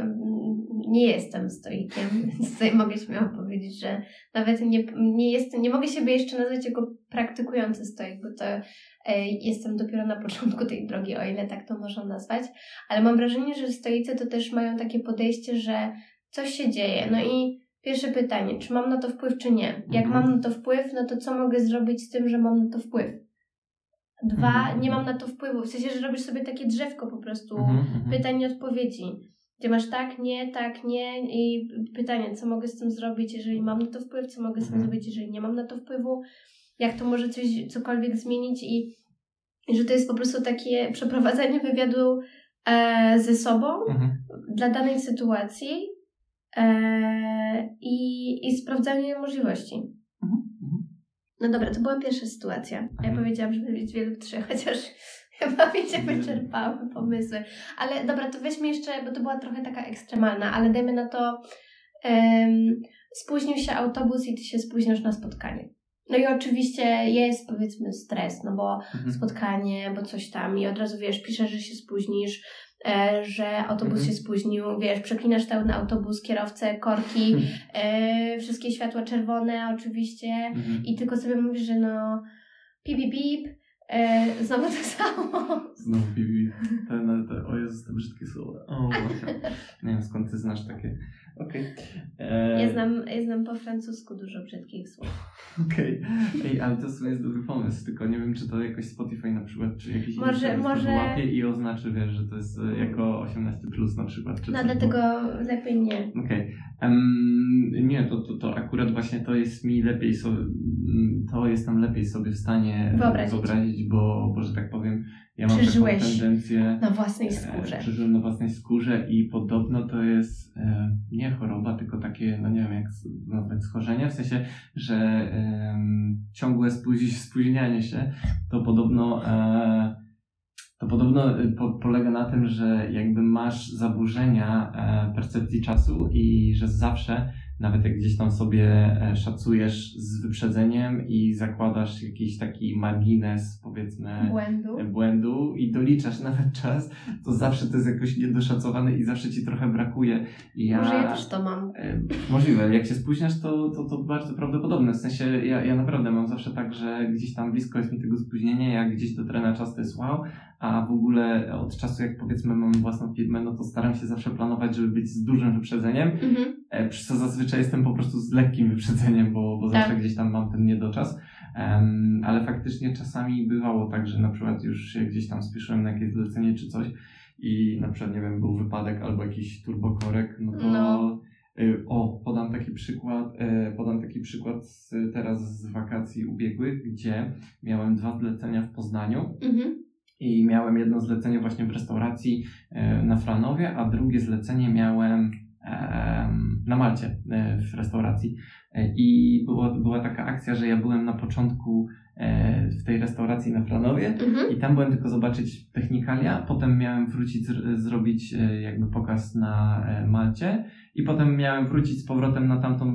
S1: nie jestem stoikiem, *laughs* więc tutaj mogę śmiało powiedzieć, że nawet nie, nie jestem, nie mogę siebie jeszcze nazwać jako praktykujący stoik, bo to e, jestem dopiero na początku tej drogi, o ile tak to można nazwać, ale mam wrażenie, że stoicy to też mają takie podejście, że coś się dzieje, no i Pierwsze pytanie, czy mam na to wpływ, czy nie? Jak
S2: Mhm.
S1: mam na to wpływ, no to co mogę zrobić z tym, że mam na to wpływ? Dwa,
S2: Mhm.
S1: nie mam na to wpływu. W sensie, że robisz sobie takie drzewko po prostu
S2: Mhm,
S1: pytań i odpowiedzi. Gdzie masz tak, nie, tak, nie i pytanie, co mogę z tym zrobić, jeżeli mam na to wpływ, co mogę z tym zrobić, jeżeli nie mam na to wpływu, jak to może coś, cokolwiek zmienić i, i że to jest po prostu takie przeprowadzenie wywiadu e, ze sobą
S2: Mhm.
S1: dla danej sytuacji e, i, i sprawdzanie możliwości.
S2: Mhm. Mhm.
S1: No dobra, to była pierwsza sytuacja. Ja
S2: Mhm.
S1: powiedziałam, żeby mieć wielu trzy, chociaż *laughs* chyba mi się wyczerpały pomysły. Ale dobra, to weźmy jeszcze, bo to była trochę taka ekstremalna, ale dajmy na to em, spóźnił się autobus i ty się spóźniasz na spotkanie. No i oczywiście jest powiedzmy stres, no bo
S2: Mhm.
S1: spotkanie, bo coś tam i od razu wiesz, piszesz, że się spóźnisz, e, że autobus
S2: Mhm.
S1: się spóźnił, wiesz, przeklinasz cały na autobus, kierowcę, korki, e, wszystkie światła czerwone oczywiście
S2: Mhm.
S1: i tylko sobie mówisz, że no pip, pip, pip, e, znowu to samo.
S2: Znowu bibi. Te, no, te, o Jezus, te brzydkie słowa. O, Macia. Nie wiem skąd ty znasz takie. Okej. E,
S1: Ja znam, ja znam po francusku dużo brzydkich słów. *laughs*
S2: Okej. Ej, ale to w sumie jest dobry pomysł, tylko nie wiem, czy to jakoś Spotify na przykład, czy jakiś
S1: Może-
S2: inny
S1: może-
S2: łapie i oznaczy, wiesz, że to jest e, jako 18 plus na przykład, czy
S1: No
S2: coś, bo-
S1: dlatego lepiej nie.
S2: Okej. Em, nie, to, to, to akurat właśnie to jest mi lepiej sobie, to jestem lepiej sobie w stanie
S1: Wyobrazić.
S2: wyobrazić bo, bo, że tak powiem, ja mam taką
S1: Przeżyłeś
S2: tendencję,
S1: Na własnej
S2: e,
S1: skórze.
S2: przeżyłem na własnej skórze i podobno to jest e, nie choroba, tylko takie, no nie wiem jak nazwać, schorzenie, w sensie, że em, ciągłe spóź, spóźnianie się, to podobno e, to podobno y, po, polega na tym, że jakby masz zaburzenia e, percepcji czasu i że zawsze, nawet jak gdzieś tam sobie e, szacujesz z wyprzedzeniem i zakładasz jakiś taki margines, powiedzmy,
S1: Błędu.
S2: e, błędu i doliczasz *laughs* nawet czas, to zawsze to jest jakoś niedoszacowane i zawsze ci trochę brakuje. I ja,
S1: Może ja też to mam.
S2: E, Możliwe. Jak się spóźniasz, to, to, to bardzo prawdopodobne. W sensie ja, ja naprawdę mam zawsze tak, że gdzieś tam blisko jest mi tego spóźnienia, jak gdzieś do trena czas to jest wow, a w ogóle od czasu jak powiedzmy mam własną firmę, no to staram się zawsze planować, żeby być z dużym wyprzedzeniem,
S1: Mhm.
S2: e, przy co zazwyczaj jestem po prostu z lekkim wyprzedzeniem, bo, bo zawsze
S1: Tak.
S2: gdzieś tam mam ten niedoczas. Em, ale faktycznie czasami bywało tak, że na przykład już się gdzieś tam spieszyłem na jakieś zlecenie czy coś i na przykład, nie wiem, był wypadek albo jakiś turbokorek, no to
S1: No.
S2: y, o, podam taki przykład, y, podam taki przykład z, teraz z wakacji ubiegłych, gdzie miałem dwa zlecenia w Poznaniu
S1: Mhm.
S2: I miałem jedno zlecenie właśnie w restauracji e, na Franowie, a drugie zlecenie miałem em, na Malcie e, w restauracji. E, I było, była taka akcja, że ja byłem na początku w tej restauracji na Franowie
S1: Mhm.
S2: i tam byłem tylko zobaczyć technikalia, potem miałem wrócić zr- zrobić jakby pokaz na Malcie i potem miałem wrócić z powrotem na tamtą,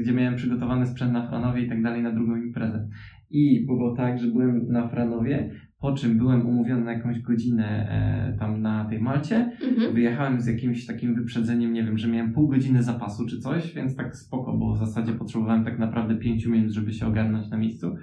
S2: gdzie miałem przygotowany sprzęt na Franowie i tak dalej na drugą imprezę. I było tak, że byłem na Franowie, po czym byłem umówiony na jakąś godzinę e, tam na tej Malcie
S1: Mhm.
S2: Wyjechałem z jakimś takim wyprzedzeniem, nie wiem, że miałem pół godziny zapasu czy coś, więc tak spoko, bo w zasadzie potrzebowałem tak naprawdę pięciu minut, żeby się ogarnąć na miejscu.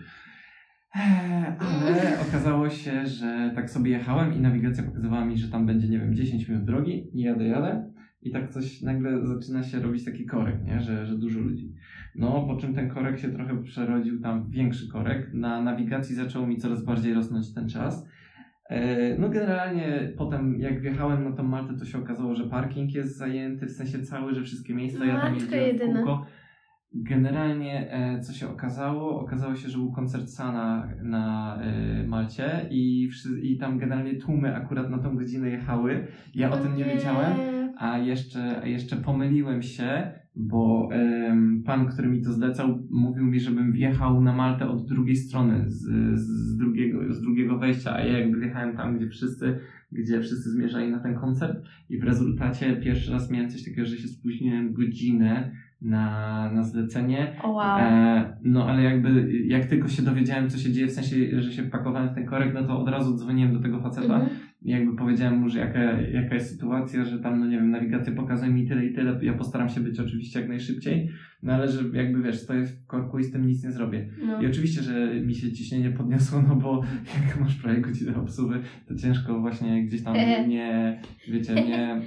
S2: Eee, Ale okazało się, że tak sobie jechałem i nawigacja pokazywała mi, że tam będzie, nie wiem, 10 minut drogi i jadę, jadę. I tak coś nagle zaczyna się robić taki korek, nie? Że, że dużo ludzi. No, po czym ten korek się trochę przerodził tam większy korek. Na nawigacji zaczął mi coraz bardziej rosnąć ten czas. E, No generalnie potem jak wjechałem na tą Maltę, to się okazało, że parking jest zajęty, w sensie cały, że wszystkie miejsca, ja tam jeździłem w kółko. Generalnie e, co się okazało? Okazało się, że był koncert Sana na e, Malcie i, i tam generalnie tłumy akurat na tą godzinę jechały. Ja o tym nie wiedziałem, a jeszcze, a jeszcze pomyliłem się, bo em, pan, który mi to zlecał, mówił mi, żebym wjechał na Maltę od drugiej strony, z, z, drugiego, z drugiego wejścia, a ja jakby wjechałem tam, gdzie wszyscy, gdzie wszyscy zmierzali na ten koncert i w rezultacie pierwszy raz miałem coś takiego, że się spóźniłem godzinę na, na zlecenie.
S1: O wow.
S2: E, no ale jakby jak tylko się dowiedziałem, co się dzieje, w sensie, że się wpakowałem w ten korek, no to od razu dzwoniłem do tego faceta
S1: Mhm.
S2: i jakby powiedziałem mu, że jaka, jaka jest sytuacja, że tam, no nie wiem, nawigacja pokazuje mi tyle i tyle, ja postaram się być oczywiście jak najszybciej, no ale że jakby wiesz, stoję w korku i z tym nic nie zrobię.
S1: No.
S2: I oczywiście, że mi się ciśnienie podniosło, no bo *laughs* jak masz prawie godzinę obsługi, to ciężko właśnie gdzieś tam nie, wiecie, nie,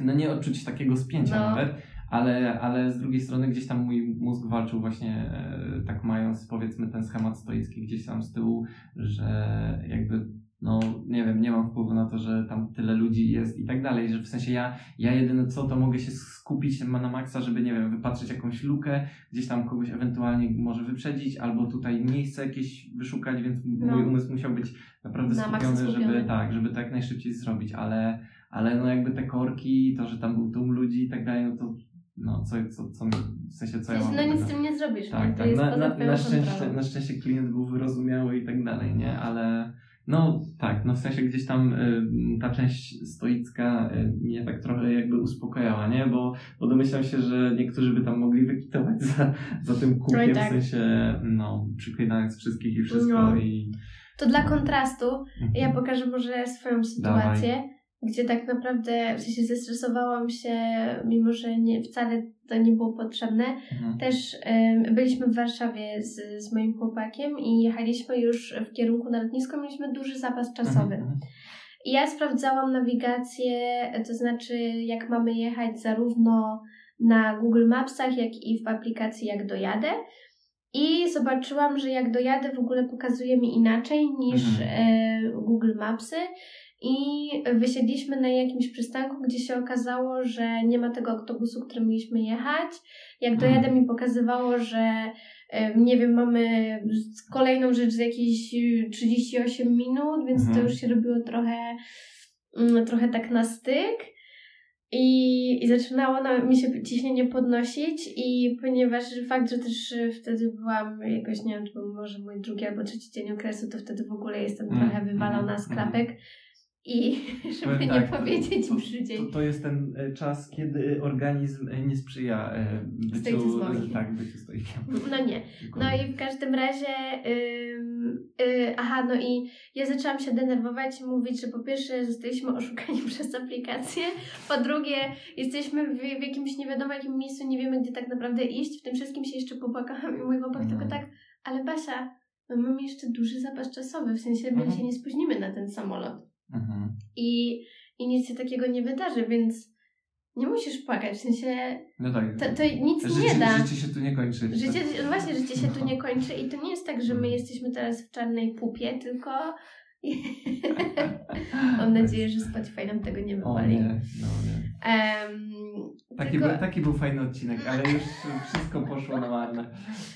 S2: no nie odczuć takiego spięcia
S1: No.
S2: nawet, ale, ale z drugiej strony gdzieś tam mój mózg walczył właśnie e, tak mając powiedzmy ten schemat stoicki gdzieś tam z tyłu, że jakby no nie wiem, nie mam wpływu na to, że tam tyle ludzi jest i tak dalej, że w sensie ja, ja jedyne co, to mogę się skupić na maksa, żeby nie wiem, wypatrzeć jakąś lukę, gdzieś tam kogoś ewentualnie może wyprzedzić, albo tutaj miejsce jakieś wyszukać, więc
S1: No.
S2: mój umysł musiał być naprawdę
S1: Na
S2: skupiony,
S1: skupiony.
S2: żeby tak, żeby to jak najszybciej zrobić, ale, ale no jakby te korki, to, że tam był tłum ludzi i tak dalej, no to no co, co, co w sensie co ja mam
S1: no nic z
S2: tego?
S1: tym nie zrobisz.
S2: Tak?
S1: To
S2: tak.
S1: jest
S2: Na, na, na, szczęście, na szczęście klient był wyrozumiały i tak dalej, nie? Ale no tak, no w sensie gdzieś tam y, ta część stoicka y, mnie tak trochę jakby uspokajała, nie? Bo, bo domyślam się, że niektórzy by tam mogli wykitować za, za tym kółkiem,
S1: Oj, tak.
S2: w sensie no przyklinając wszystkich i wszystko
S1: No.
S2: i...
S1: To dla kontrastu
S2: Mhm.
S1: ja pokażę może swoją sytuację, gdzie tak naprawdę w sensie zestresowałam się, mimo że nie, wcale to nie było potrzebne.
S2: Mhm.
S1: Też byliśmy w Warszawie z, z moim chłopakiem i jechaliśmy już w kierunku na lotnisko, mieliśmy duży zapas czasowy.
S2: Mhm.
S1: I ja sprawdzałam nawigację, to znaczy jak mamy jechać zarówno na Google Mapsach, jak i w aplikacji Jak Dojadę. I zobaczyłam, że Jak Dojadę w ogóle pokazuje mi inaczej niż
S2: Mhm.
S1: e, Google Mapsy. I wysiedliśmy na jakimś przystanku, gdzie się okazało, że nie ma tego autobusu, którym mieliśmy jechać. Jak
S2: Mhm.
S1: dojadę mi pokazywało, że nie wiem, mamy kolejną rzecz za jakieś e, 38 minut, więc to
S2: Mhm.
S1: już się robiło trochę, mm, trochę tak na styk. I, I zaczynało na, mi się ciśnienie podnosić i ponieważ fakt, że też e, wtedy byłam jakoś, nie wiem, czy był może mój drugi albo trzeci dzień okresu, to wtedy w ogóle jestem
S2: Mm,
S1: trochę wywalona
S2: mhm,
S1: z klapek. I *laughs* żeby
S2: Powiem
S1: nie
S2: tak,
S1: powiedzieć
S2: to,
S1: brzydziej.
S2: To, to jest ten e, czas, kiedy organizm e, nie sprzyja e, byciu, tak, byciu stoikiem. *laughs*
S1: No nie. No i w każdym razie, ym, y, aha, no i ja zaczęłam się denerwować i mówić, że po pierwsze zostaliśmy oszukani *laughs* przez aplikację, po drugie jesteśmy w, w jakimś nie wiadomo jakim miejscu, nie wiemy gdzie tak naprawdę iść, w tym wszystkim się jeszcze popłakałam i mój chłopak
S2: Mhm.
S1: tylko tak, ale Basia, my mamy jeszcze duży zapas czasowy, w sensie my
S2: Mhm.
S1: się nie spóźnimy na ten samolot
S2: Mhm.
S1: i, i nic się takiego nie wydarzy, więc nie musisz płakać, w sensie
S2: No tak.
S1: to, to nic
S2: życie,
S1: nie da.
S2: życie się tu nie kończy.
S1: Życie, no właśnie, życie się tu
S2: No.
S1: nie kończy i to nie jest tak, że my
S2: Mhm.
S1: jesteśmy teraz w czarnej pupie, tylko *laughs* Mam nadzieję, że Spotify nam tego nie
S2: O
S1: wywali.
S2: nie, no nie.
S1: Em,
S2: Taki,
S1: tylko-
S2: był, taki był fajny odcinek, ale już wszystko poszło na marne.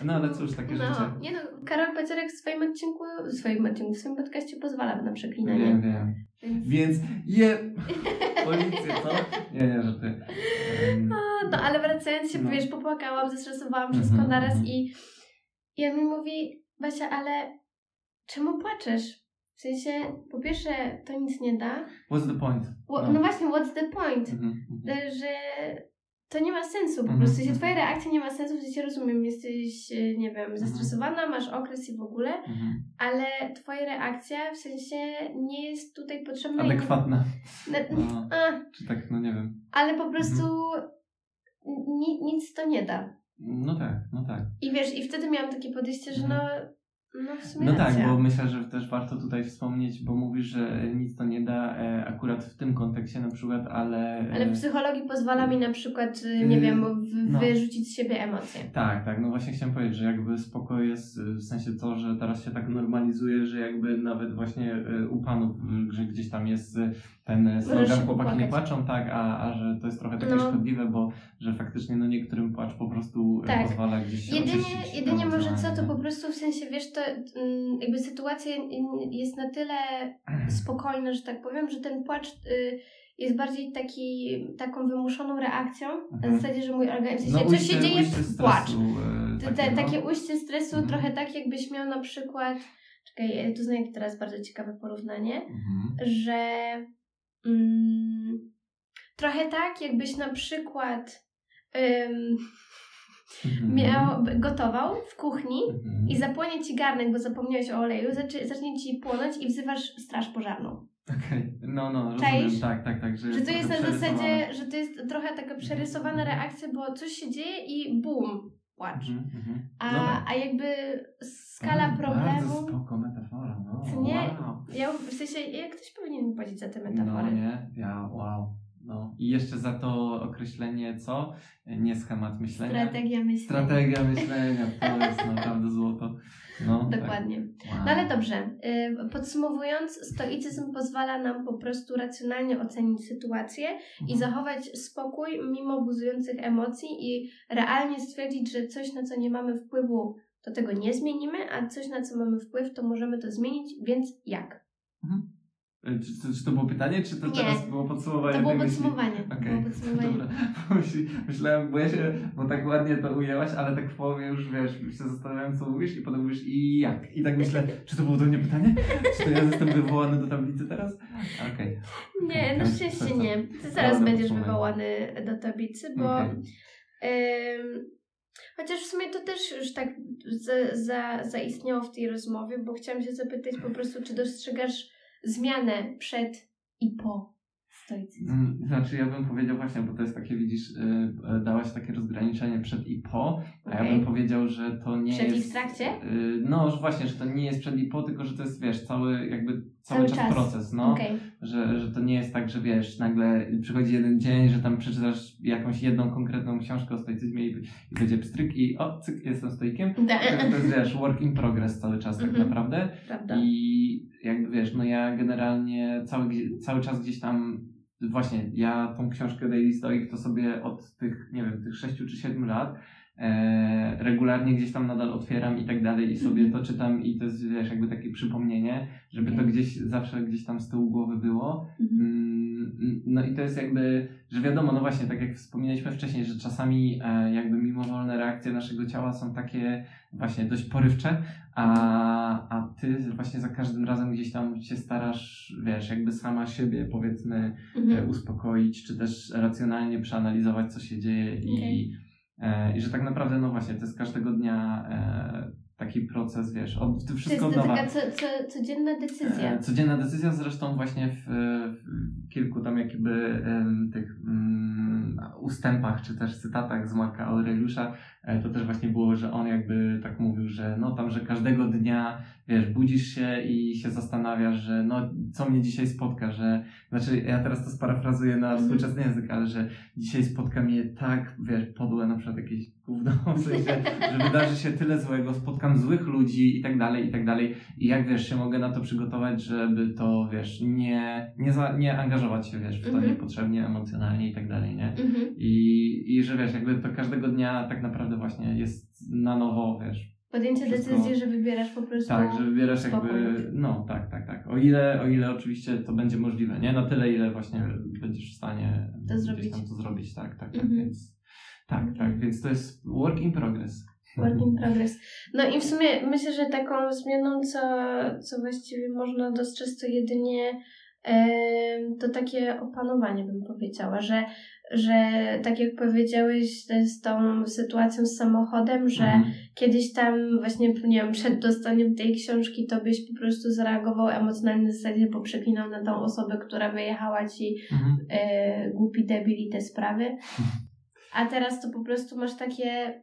S2: No ale cóż, takie życie.
S1: no, nie no, Karol Paciorek w swoim odcinku, w swoim odcinku, w swoim podcaście pozwala na przeklinanie.
S2: Wiem, wiem.
S1: Więc...
S2: Więc je... *laughs* Policję, co? Nie, nie, że ty. Um,
S1: A, no ale wracając się,
S2: No.
S1: wiesz, popłakałam, zestresowałam
S2: Mhm,
S1: wszystko naraz
S2: mhm.
S1: i, i on mi mówi, Basia, ale czemu płaczesz? W sensie, po pierwsze, to nic nie da.
S2: what's the point? No.
S1: no właśnie, what's the point?
S2: Mhm, mhm.
S1: E, że to nie ma sensu po
S2: Mhm,
S1: prostu. W sensie
S2: mhm.
S1: twoja reakcja nie ma sensu, w sensie rozumiem, jesteś, e, nie wiem, zestresowana, masz okres i w ogóle,
S2: Mhm.
S1: ale twoja reakcja w sensie nie jest tutaj potrzebna.
S2: Adekwatna.
S1: Na,
S2: No,
S1: a,
S2: czy tak, no nie wiem.
S1: ale po prostu
S2: Mhm.
S1: ni, nic to nie da.
S2: No tak, no tak.
S1: I wiesz, i wtedy miałam takie podejście, że no, no
S2: No tak, bo myślę, że też warto tutaj wspomnieć, bo mówisz, że nic to nie da e, akurat w tym kontekście na przykład, ale... e,
S1: Ale w psychologii pozwala mi na przykład, y, nie wiem,
S2: no.
S1: wyrzucić z siebie emocje.
S2: Tak, tak, no właśnie chciałem powiedzieć, że jakby spoko jest y, w sensie to, że teraz się tak normalizuje, że jakby nawet właśnie y, u panów, że gdzieś tam jest ten slogan chłopaki nie płaczą, tak, a, a że to jest trochę takie
S1: No.
S2: szkodliwe, bo że faktycznie no niektórym płacz po prostu y,
S1: Tak.
S2: pozwala gdzieś się
S1: Jedynie, jedynie może co, to
S2: emocjonalnie.
S1: po prostu w sensie, wiesz, to mm, jakby sytuacja jest na tyle *clears throat* spokojna, że tak powiem, że ten płacz y, jest bardziej taki, taką wymuszoną reakcją, na
S2: Mhm.
S1: zasadzie, że mój organizm,
S2: No,
S1: coś się dzieje, płacz.
S2: y,
S1: Te, te,
S2: takiego.
S1: takie ujście stresu,
S2: Mhm.
S1: trochę tak jakbyś miał na przykład, czekaj, tu znajdę teraz bardzo ciekawe porównanie,
S2: Mhm.
S1: że mm, trochę tak, jakbyś na przykład ym,
S2: Mhm.
S1: miał, gotował w kuchni
S2: Mhm.
S1: i zapłonie ci garnek, bo zapomniałeś o oleju, zacznie, zacznie ci płonąć i wzywasz straż pożarną.
S2: Okej, no, no, rozumiem,
S1: Czaisz?
S2: tak, tak, tak. Że,
S1: Że to jest na zasadzie, że to jest trochę taka przerysowana
S2: Mhm.
S1: reakcja, bo coś się dzieje i bum, płacz.
S2: Mhm, mhm.
S1: A,
S2: No tak.
S1: a jakby skala
S2: Ale Bardzo
S1: problemu...
S2: spoko metafora, no.
S1: Co nie?
S2: Wow.
S1: Ja w sensie, jak ktoś powinien mi płacić za te metafory?
S2: No nie, ja, wow. No. I jeszcze za to określenie co? Nie schemat myślenia.
S1: Strategia myślenia.
S2: Strategia myślenia, to jest naprawdę złoto. *laughs* No,
S1: Dokładnie.
S2: Tak. Wow.
S1: No ale dobrze, y, podsumowując, stoicyzm pozwala nam po prostu racjonalnie ocenić sytuację i
S2: Mhm.
S1: zachować spokój mimo buzujących emocji i realnie stwierdzić, że coś, na co nie mamy wpływu, to tego nie zmienimy, a coś, na co mamy wpływ, to możemy to zmienić, więc jak?
S2: E, Czy, czy, czy to było pytanie, czy to
S1: Nie.
S2: teraz było podsumowanie
S1: To było
S2: myśli?
S1: podsumowanie.
S2: Okej,
S1: było podsumowanie. *laughs*
S2: dobra. Myślałem, bo ja się, bo tak ładnie to ujęłaś, ale tak w połowie już, wiesz, się zastanawiałem, co mówisz i potem mówisz i jak. I tak myślę, czy to było do mnie pytanie? Czy to ja jestem wywołany do tablicy teraz? Okej.
S1: Nie, na szczęście
S2: to
S1: nie. Ty zaraz będziesz wywołany do tablicy, bo. Ym, chociaż w sumie to też już tak za, za, zaistniało w tej rozmowie, bo chciałam się zapytać po prostu, czy dostrzegasz zmianę przed i po stoicyzmie?
S2: Mm, Znaczy ja bym powiedział właśnie, bo to jest takie, widzisz, y, y, dałaś takie rozgraniczenie przed i po, a ja bym powiedział, że to nie
S1: Przed i
S2: jest...
S1: w trakcie?
S2: y, No, że właśnie, że to nie jest przed i po, tylko że to jest, wiesz, cały jakby cały,
S1: Cały
S2: czas,
S1: czas.
S2: proces, no.
S1: Okej.
S2: Że, że to nie jest tak, że wiesz, nagle przychodzi jeden dzień, że tam przeczytasz jakąś jedną konkretną książkę o stoicyzmie i, i będzie pstryk i o, cyk, jestem stoikiem.
S1: Da-
S2: To jest, wiesz, work in progress cały czas tak
S1: Mhm.
S2: naprawdę.
S1: Prawda.
S2: I jakby wiesz, no ja generalnie cały, cały czas gdzieś tam, właśnie, ja tą książkę Daily Stoic to sobie od tych, nie wiem, tych 6 czy 7 lat e, regularnie gdzieś tam nadal otwieram i tak dalej i sobie
S1: Mhm.
S2: to czytam i to jest, wiesz, jakby takie przypomnienie, żeby to gdzieś zawsze gdzieś tam z tyłu głowy było.
S1: Mhm.
S2: Mm, No i to jest jakby, że wiadomo, no właśnie, tak jak wspominaliśmy wcześniej, że czasami e, jakby mimowolne reakcje naszego ciała są takie właśnie dość porywcze, a, a ty właśnie za każdym razem gdzieś tam się starasz, wiesz, jakby sama siebie powiedzmy e,
S1: Mhm.
S2: uspokoić, czy też racjonalnie przeanalizować, co się dzieje i,
S1: Okej.
S2: e, i że tak naprawdę, no właśnie, to jest każdego dnia e, taki proces, wiesz, od,
S1: To
S2: wszystko
S1: jest to
S2: nowa.
S1: taka co, co, codzienna decyzja.
S2: E, Codzienna decyzja, zresztą właśnie w, w kilku tam jakby em, tych mm, ustępach, czy też cytatach z Marka Aureliusza, e, to też właśnie było, że on jakby tak mówił, że no tam, że każdego dnia, wiesz, budzisz się i się zastanawiasz, że no co mnie dzisiaj spotka, że, znaczy ja teraz to sparafrazuję na
S1: Mhm.
S2: współczesny język, ale że dzisiaj spotka mnie tak, wiesz, podłe na przykład jakieś gówno, w sensie, że wydarzy się tyle złego, spotkam złych ludzi i tak dalej, i tak dalej. I jak wiesz, się mogę na to przygotować, żeby to, wiesz, nie, nie, za, nie angażować się, wiesz, w to
S1: Mhm.
S2: niepotrzebnie, emocjonalnie i tak dalej, nie?
S1: Mhm.
S2: I, I że wiesz, jakby to każdego dnia tak naprawdę właśnie jest na nowo, wiesz.
S1: Podjęcie
S2: Wszystko-
S1: decyzji, że wybierasz po prostu.
S2: Tak, że wybierasz
S1: spokój.
S2: jakby, no tak, tak, tak. O ile, o ile oczywiście to będzie możliwe, nie? Na tyle, ile właśnie będziesz w stanie
S1: To zrobić.
S2: tam to zrobić, tak, tak, tak,
S1: Mhm.
S2: więc tak,
S1: Mhm.
S2: tak, więc to jest work in progress.
S1: Work in progress. No i w sumie myślę, że taką zmianą, co, co właściwie można dostrzec, to jedynie to takie opanowanie, bym powiedziała, że, że tak jak powiedziałeś z, tą sytuacją z samochodem, że
S2: Mhm.
S1: kiedyś tam właśnie, nie wiem, przed dostaniem tej książki to byś po prostu zareagował emocjonalnie w zasadzie, poprzeklinał na tą osobę, która wyjechała ci
S2: Mhm.
S1: e, głupi debil i te sprawy. A teraz to po prostu masz takie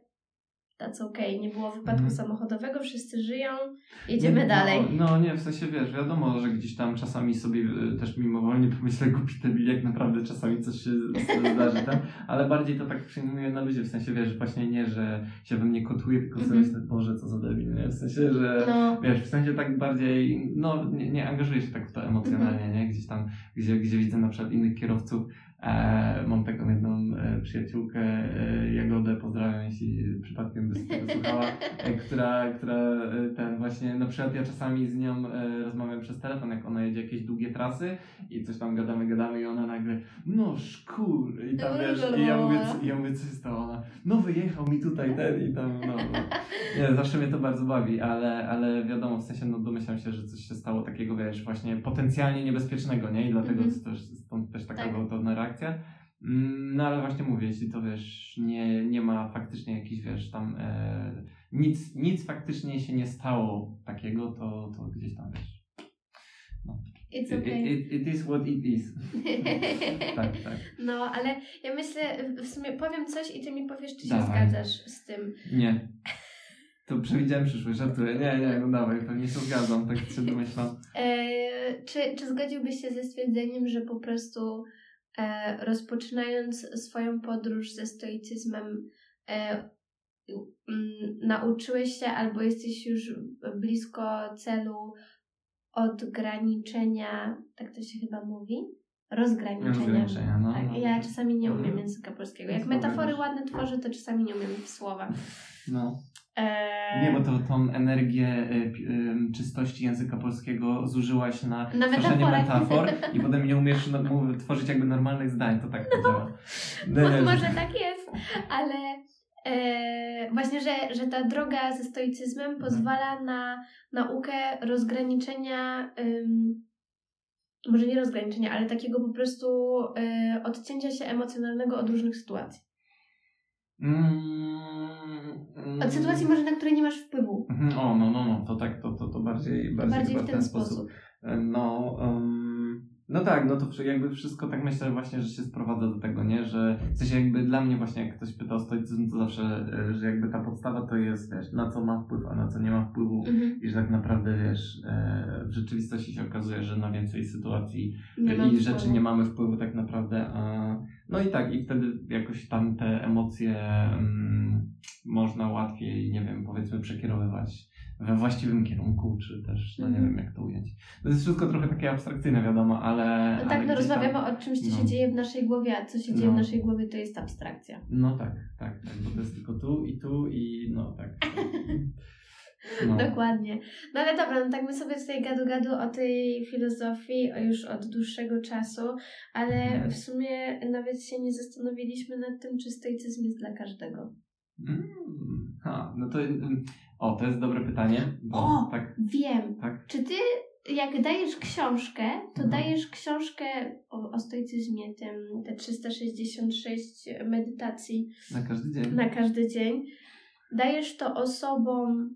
S1: that's okej, nie było wypadku
S2: Mhm.
S1: samochodowego, wszyscy żyją, jedziemy
S2: Nie,
S1: dalej.
S2: No, no nie, w sensie wiesz, wiadomo, że gdzieś tam czasami sobie y, też mimowolnie pomyślę głupi debil, jak naprawdę czasami coś się zdarzy tam, ale bardziej to tak przyjmuję na ludzie, w sensie wiesz, właśnie nie, że się we mnie kotuje, tylko sobie
S1: Mhm.
S2: myślę, Boże, co za debil, nie? W sensie, że
S1: No,
S2: wiesz, w sensie tak bardziej, no nie, nie angażuję się tak w to emocjonalnie,
S1: Mhm.
S2: nie? Gdzieś tam, gdzie, gdzie widzę na przykład innych kierowców, e, mam taką jedną e, przyjaciółkę, e, Jagodę, pozdrawiam, jeśli przypadkiem by tego słuchała, która, która ten właśnie, na przykład ja czasami z nią rozmawiam przez telefon, jak ona jedzie jakieś długie trasy i coś tam gadamy, gadamy i ona nagle, no szkur, i tam wiesz, i ja mówię, i ja mówię, co się stało, ona, no wyjechał mi tutaj ten i tam, no, no. Nie, zawsze mnie to bardzo bawi, ale, ale wiadomo, w sensie, no domyślam się, że coś się stało takiego, wiesz, właśnie potencjalnie niebezpiecznego, nie? I dlatego
S1: Mhm.
S2: też, stąd też taka
S1: Tak.
S2: gwałtowna reakcja. Mm, No ale właśnie mówię, jeśli to wiesz, nie, nie ma faktycznie jakichś, wiesz, tam e, nic, nic faktycznie się nie stało takiego, to, to gdzieś tam wiesz.
S1: it's
S2: It,
S1: okay.
S2: it, it is what it is. *laughs* tak, tak.
S1: No, ale ja myślę, w sumie powiem coś i ty mi powiesz, czy się
S2: Dawaj.
S1: zgadzasz z tym.
S2: Nie. To przewidziałem przyszłość, żartuję. Nie, nie, no dawaj, pewnie się zgadzam, tak się domyślam. *laughs*
S1: E, czy, czy zgodziłbyś się ze stwierdzeniem, że po prostu e, rozpoczynając swoją podróż ze stoicyzmem, e, mm, nauczyłeś się albo jesteś już blisko celu odgraniczenia, tak to się chyba mówi? Rozgraniczenia.
S2: Rozgraniczenia, no,
S1: tak,
S2: no.
S1: ja czasami nie umiem
S2: Mhm.
S1: języka polskiego. Jak metafory ładne tworzę, to czasami nie umiem w słowa.
S2: No. Nie, bo to tą energię y, czystości języka polskiego zużyłaś na,
S1: Na
S2: tworzenie
S1: metaforę.
S2: metafor i potem nie umiesz no, tworzyć jakby normalnych zdań, to tak to działa. Nie,
S1: Może tak jest, ale e, właśnie, że, że ta droga ze stoicyzmem
S2: Mhm.
S1: pozwala na naukę rozgraniczenia, ym, może nie rozgraniczenia, ale takiego po prostu e, odcięcia się emocjonalnego od różnych sytuacji.
S2: Mm.
S1: Od sytuacji może, na które nie masz wpływu.
S2: Mhm, O, no, no, no, to tak, to, to, to bardziej, bardziej,
S1: Bardziej w ten sposób.
S2: No, um, no tak, no to jakby wszystko tak myślę właśnie, że się sprowadza do tego, nie? Że w sensie jakby dla mnie właśnie jak ktoś pyta o stoicyzm, to zawsze, e, że jakby ta podstawa to jest, wiesz, na co ma wpływ, a na co nie ma wpływu.
S1: Mhm.
S2: I że tak naprawdę, wiesz, e, w rzeczywistości się okazuje, że na więcej sytuacji
S1: Nie
S2: i rzeczy nie mamy wpływu tak naprawdę. A, no i tak, i wtedy jakoś tam te emocje mm, można łatwiej, nie wiem, powiedzmy przekierowywać we właściwym kierunku, czy też, no nie
S1: Mhm.
S2: wiem jak to ująć. To jest wszystko trochę takie abstrakcyjne, wiadomo, ale...
S1: No tak,
S2: ale
S1: no
S2: gdzieś tam-
S1: rozmawiamy o czymś, co się
S2: no.
S1: dzieje w naszej głowie, a co się dzieje w
S2: No.
S1: naszej głowie to jest abstrakcja.
S2: No tak, tak, tak, bo to jest tylko tu i tu i no tak. *laughs* No.
S1: Dokładnie. No ale dobra, no tak my sobie tutaj gadu-gadu o tej filozofii już od dłuższego czasu, ale
S2: Mhm.
S1: w sumie nawet się nie zastanowiliśmy nad tym, czy stoicyzm jest dla każdego.
S2: Mm, ha, no to... O, to jest dobre pytanie, bo
S1: O!
S2: tak,
S1: Wiem.
S2: tak.
S1: Czy ty, jak dajesz książkę, to
S2: Mhm.
S1: dajesz książkę o, o stoicyzmie, tym, te 366 medytacji
S2: Na każdy dzień.
S1: na każdy dzień, dajesz to osobom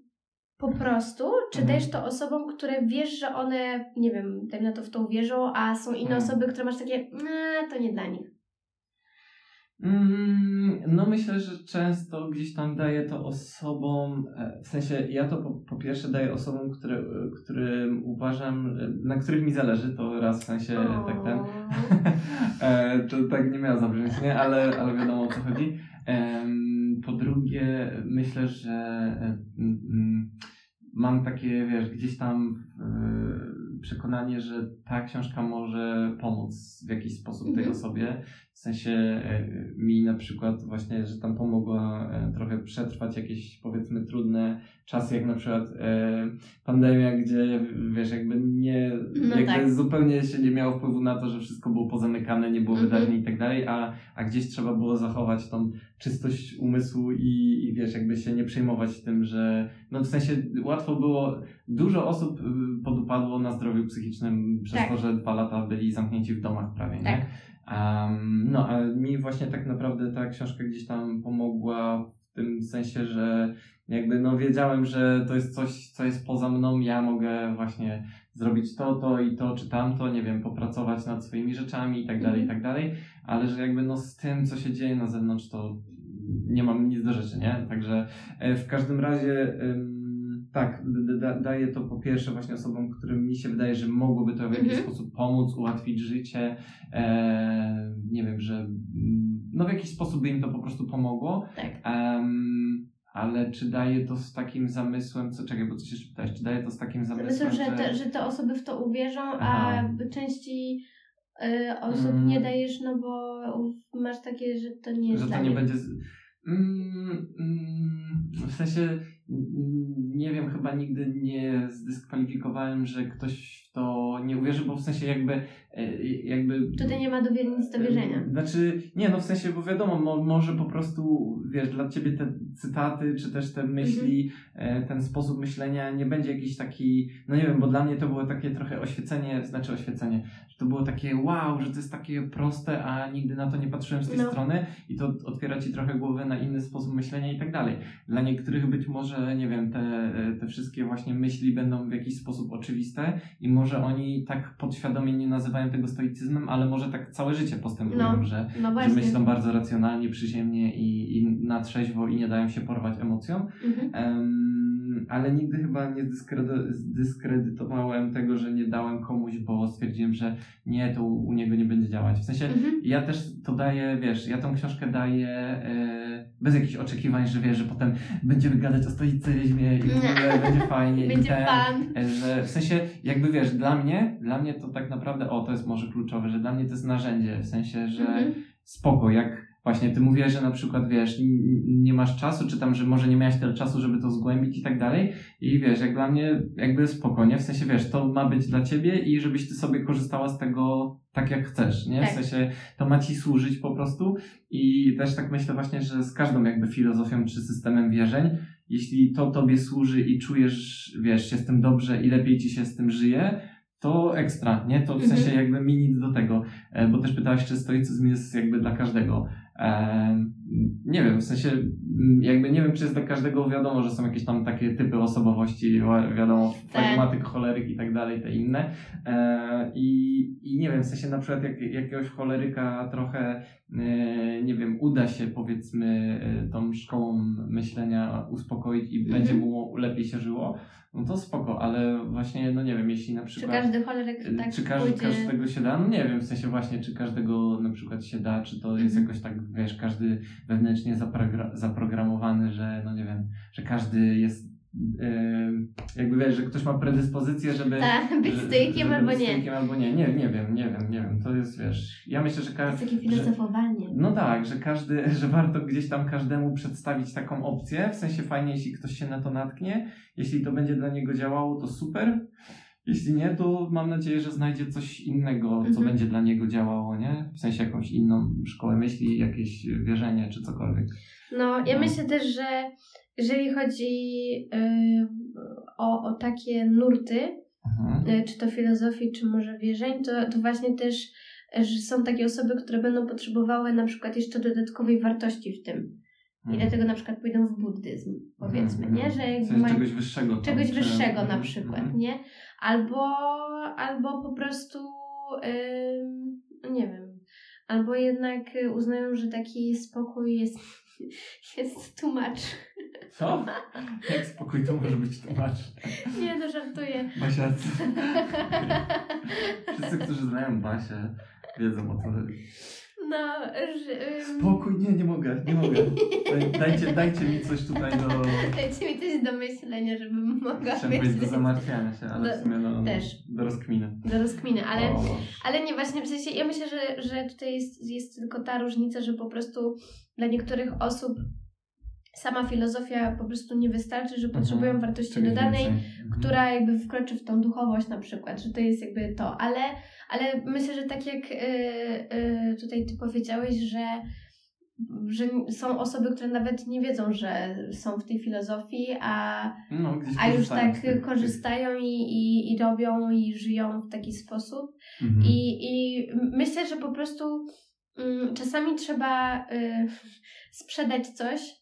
S1: po prostu, czy
S2: Mhm.
S1: dajesz to osobom, które wiesz, że one, nie wiem, dajmy na to w to uwierzą, a są inne
S2: Mhm.
S1: osoby, które masz takie, "Nie, to nie dla nich.
S2: Mm, no myślę, że często gdzieś tam daję to osobom, e, w sensie ja to po, po pierwsze daję osobom, które, e, którym uważam, e, na których mi zależy, to raz w sensie
S1: O.
S2: tak ten, *laughs* to tak nie miało zabrzmieć, nie? Ale, ale wiadomo o co chodzi. Po drugie, myślę, że mam takie, wiesz, gdzieś tam przekonanie, że ta książka może pomóc w jakiś sposób tej mhm. osobie. W sensie e, mi na przykład właśnie, że tam pomogła e, trochę przetrwać jakieś powiedzmy trudne czasy, jak na przykład e, pandemia, gdzie wiesz, jakby nie, no jakby tak. zupełnie się nie miało wpływu na to, że wszystko było pozamykane, nie było mhm. wydarzeń i tak dalej, a, a gdzieś trzeba było zachować tą czystość umysłu i, i wiesz, jakby się nie przejmować tym, że no w sensie łatwo było, dużo osób y, podupadło na zdrowiu psychicznym przez tak. to, że dwa lata byli zamknięci w domach prawie, nie? Um, no, a mi właśnie tak naprawdę ta książka gdzieś tam pomogła w tym sensie, że jakby no wiedziałem, że to jest coś, co jest poza mną, ja mogę właśnie zrobić to, to i to, czy tamto, nie wiem, popracować nad swoimi rzeczami i tak dalej, i mhm. tak dalej, ale że jakby no z tym, co się dzieje na zewnątrz, to nie mam nic do rzeczy, nie? Także e, w każdym razie tak, da, daje to po pierwsze właśnie osobom, którym mi się wydaje, że mogłoby to w jakiś mhm. sposób pomóc, ułatwić życie, e, nie wiem, że mm, no w jakiś sposób by im to po prostu pomogło.
S1: Tak.
S2: ale czy daje to z takim zamysłem, co czekaj, bo coś jeszcze pytałeś, czy daje to z takim zamysłem,
S1: Myślę, że, że... Te, że te osoby w to uwierzą, Aha. a części y, osób mm. nie dajesz, no bo masz takie, że to nie jest
S2: Że to nie będzie... Z... Mm, mm, w sensie nie wiem, chyba nigdy nie zdyskwalifikowałem, że ktoś w to nie uwierzy, bo w sensie jakby... E, jakby
S1: Tutaj nie ma do nic do wierzenia.
S2: Znaczy, nie, no w sensie, bo wiadomo, mo, może po prostu, wiesz, dla ciebie te cytaty, czy też te myśli, mhm. ten sposób myślenia nie będzie jakiś taki, no nie wiem, bo dla mnie to było takie trochę oświecenie, znaczy oświecenie, że to było takie wow, że to jest takie proste, a nigdy na to nie patrzyłem z tej no. strony i to otwiera ci trochę głowę na inny sposób myślenia i tak dalej. Dla niektórych być może że, nie wiem, te, te wszystkie właśnie myśli będą w jakiś sposób oczywiste i może oni tak podświadomie nie nazywają tego stoicyzmem, ale może tak całe życie postępują, no, że, no że myślą bardzo racjonalnie, przyziemnie i, i na trzeźwo i nie dają się porwać emocjom. Mhm. Um, ale nigdy chyba nie zdyskredytowałem tego, że nie dałem komuś, bo stwierdziłem, że nie, to u, u niego nie będzie działać. W sensie mhm. ja też to daję, wiesz, ja tą książkę daję e, bez jakichś oczekiwań, że wiesz, że potem będziemy gadać o stoicyzmie i w ogóle będzie fajnie. *laughs*
S1: będzie ten, fan.
S2: Że w sensie, jakby wiesz, dla mnie, dla mnie to tak naprawdę, o, to jest może kluczowe, że dla mnie to jest narzędzie, w sensie, że mhm. spoko, jak właśnie ty mówiłeś, że na przykład, wiesz, nie masz czasu, czy tam, że może nie miałeś tyle czasu, żeby to zgłębić i tak dalej i wiesz, jak dla mnie jakby spokojnie, w sensie, wiesz, to ma być dla ciebie i żebyś ty sobie korzystała z tego tak jak chcesz, nie? Tak. W sensie to ma ci służyć po prostu i też tak myślę właśnie, że z każdą jakby filozofią czy systemem wierzeń, jeśli to tobie służy i czujesz, wiesz, się z tym dobrze i lepiej ci się z tym żyje, to ekstra, nie? To w sensie mhm. jakby mi nic do tego, e, bo też pytałeś, czy stoicyzm jest jakby dla każdego. Nie wiem, w sensie jakby nie wiem, czy jest dla każdego wiadomo, że są jakieś tam takie typy osobowości, wiadomo, flegmatyk, choleryk i tak dalej, te inne. E, I, I nie wiem, w sensie na przykład jak jakiegoś choleryka trochę, nie wiem, uda się powiedzmy e, tą szkołą myślenia uspokoić i będzie mhm. mu lepiej się żyło, no to spoko, ale właśnie, no nie wiem, jeśli na przykład...
S1: Czy każdy choleryk tak
S2: Czy każdy, każdego się da? No nie wiem, w sensie właśnie, czy każdego na przykład się da, czy to jest mhm. jakoś tak, wiesz, każdy wewnętrznie zaprogramowany, że no nie wiem, że każdy jest jakby wiesz, że ktoś ma predyspozycję, żeby
S1: tak, być stoikiem albo nie.
S2: Stoikiem albo nie. Nie, nie wiem, nie wiem, nie wiem. To jest, wiesz, ja myślę, że każdy...
S1: Takie filozofowanie.
S2: Że, no tak, że każdy, *laughs* że warto gdzieś tam każdemu przedstawić taką opcję, w sensie fajnie, jeśli ktoś się na to natknie, jeśli to będzie dla niego działało, to super. Jeśli nie, to mam nadzieję, że znajdzie coś innego, co mhm. będzie dla niego działało, nie? W sensie jakąś inną szkołę myśli, jakieś wierzenie czy cokolwiek.
S1: No, ja no. myślę też, że jeżeli chodzi y, o, o takie nurty, mhm. y, czy to filozofii, czy może wierzeń, to, to właśnie też że są takie osoby, które będą potrzebowały na przykład jeszcze dodatkowej wartości w tym. I mhm. dlatego na przykład pójdą w buddyzm, powiedzmy,
S2: mhm.
S1: nie?
S2: Że jakby mają czegoś wyższego. Tam,
S1: czegoś wyższego na przykład, nie? Albo, albo po prostu, yy, nie wiem, albo jednak uznają, że taki spokój jest *laughs* jest tłumacz.
S2: Co? Jak spokój to może być tłumacz?
S1: Nie, no żartuję.
S2: Basiacy. Wszyscy, którzy znają Basię, wiedzą o co chodzi.
S1: No, że,
S2: Spokój, nie, nie mogę, nie mogę. Dajcie, dajcie mi coś tutaj do...
S1: Dajcie mi coś do myślenia, żebym mogła
S2: Chciałem powiedzieć do
S1: myśleć.
S2: zamartwiania się, ale
S1: Do-
S2: w sumie no, no,
S1: też.
S2: do rozkminy.
S1: Do rozkminy, ale,
S2: O,
S1: ale nie, właśnie w sensie, ja myślę, że, że tutaj jest, jest tylko ta różnica, że po prostu dla niektórych osób sama filozofia po prostu nie wystarczy, że potrzebują wartości dodanej.
S2: Mhm.
S1: która jakby wkroczy w tą duchowość na przykład, że to jest jakby to, ale, ale myślę, że tak jak y, y, tutaj ty powiedziałeś, że, że są osoby, które nawet nie wiedzą, że są w tej filozofii, a,
S2: No,
S1: a już tak
S2: tych-
S1: korzystają i, i, i robią i żyją w taki sposób.
S2: Mhm.
S1: I, I myślę, że po prostu mm, czasami trzeba y, *laughs* sprzedać coś,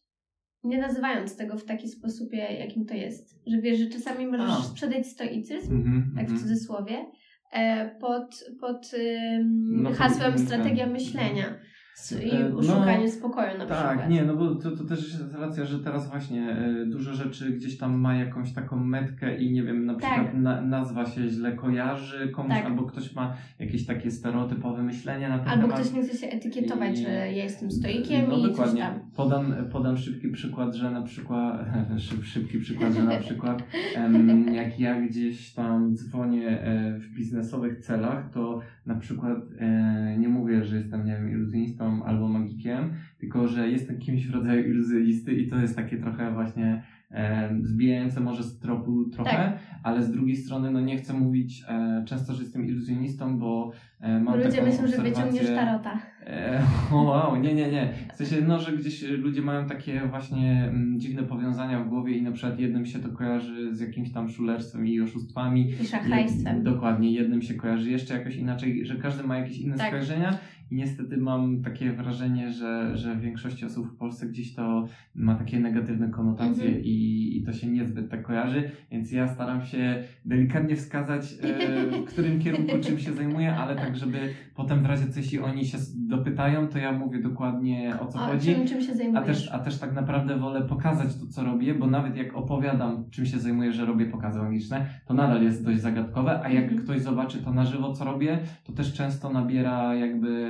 S1: nie nazywając tego w taki sposób, ja- jakim to jest. Że wiesz, że czasami możesz
S2: A.
S1: sprzedać stoicyzm,
S2: Mhm,
S1: tak w
S2: mhm.
S1: cudzysłowie, e, pod, pod
S2: No
S1: hasłem strategia myślenia i
S2: E, no,
S1: szukanie spokoju na
S2: Tak,
S1: przykład.
S2: nie, no bo to, to też jest racja, że teraz właśnie e, dużo rzeczy gdzieś tam ma jakąś taką metkę i nie wiem, na przykład
S1: Tak.
S2: na, nazwa się źle kojarzy komuś,
S1: Tak.
S2: albo ktoś ma jakieś takie stereotypowe myślenie na ten
S1: Albo
S2: temat.
S1: ktoś nie chce się etykietować,
S2: I-
S1: że ja jestem stoikiem
S2: no
S1: i coś
S2: dokładnie.
S1: tam.
S2: Podam, podam szybki przykład, że na przykład, *laughs* szyb, szybki przykład, że na *laughs* przykład em, jak ja gdzieś tam dzwonię e, w biznesowych celach, to na przykład e, nie mówię, że jestem, nie wiem, iluzjonistą albo magikiem, tylko że jestem kimś w rodzaju iluzjonisty i to jest takie trochę właśnie e, zbijające może z tropu trochę,
S1: Tak.
S2: ale z drugiej strony no nie chcę mówić e, często, że jestem iluzjonistą, bo e, mam
S1: Ludzie
S2: taką
S1: myślą, że wyciągniesz tarota.
S2: E, o, *laughs* wow, nie, nie, nie. W sensie, no, że gdzieś ludzie mają takie właśnie mm, dziwne powiązania w głowie i na przykład jednym się to kojarzy z jakimś tam szulerstwem i oszustwami.
S1: I szachlajstwem.
S2: Dokładnie, jednym się kojarzy jeszcze jakoś inaczej, że każdy ma jakieś inne
S1: Tak.
S2: skojarzenia i niestety mam takie wrażenie, że, że w większości osób w Polsce gdzieś to ma takie negatywne konotacje
S1: Mhm.
S2: i, i to się niezbyt tak kojarzy, więc ja staram się delikatnie wskazać, e, w którym kierunku czym się zajmuję, ale tak, żeby potem w razie co jeśli oni się s- dopytają, to ja mówię dokładnie o co
S1: O,
S2: chodzi.
S1: czym, czym się
S2: A
S1: zajmujesz?
S2: też, a też tak naprawdę wolę pokazać to, co robię, bo nawet jak opowiadam, czym się zajmuję, że robię pokazy magiczne, to nadal jest dość zagadkowe, a jak
S1: Mhm.
S2: ktoś zobaczy to na żywo, co robię, to też często nabiera jakby,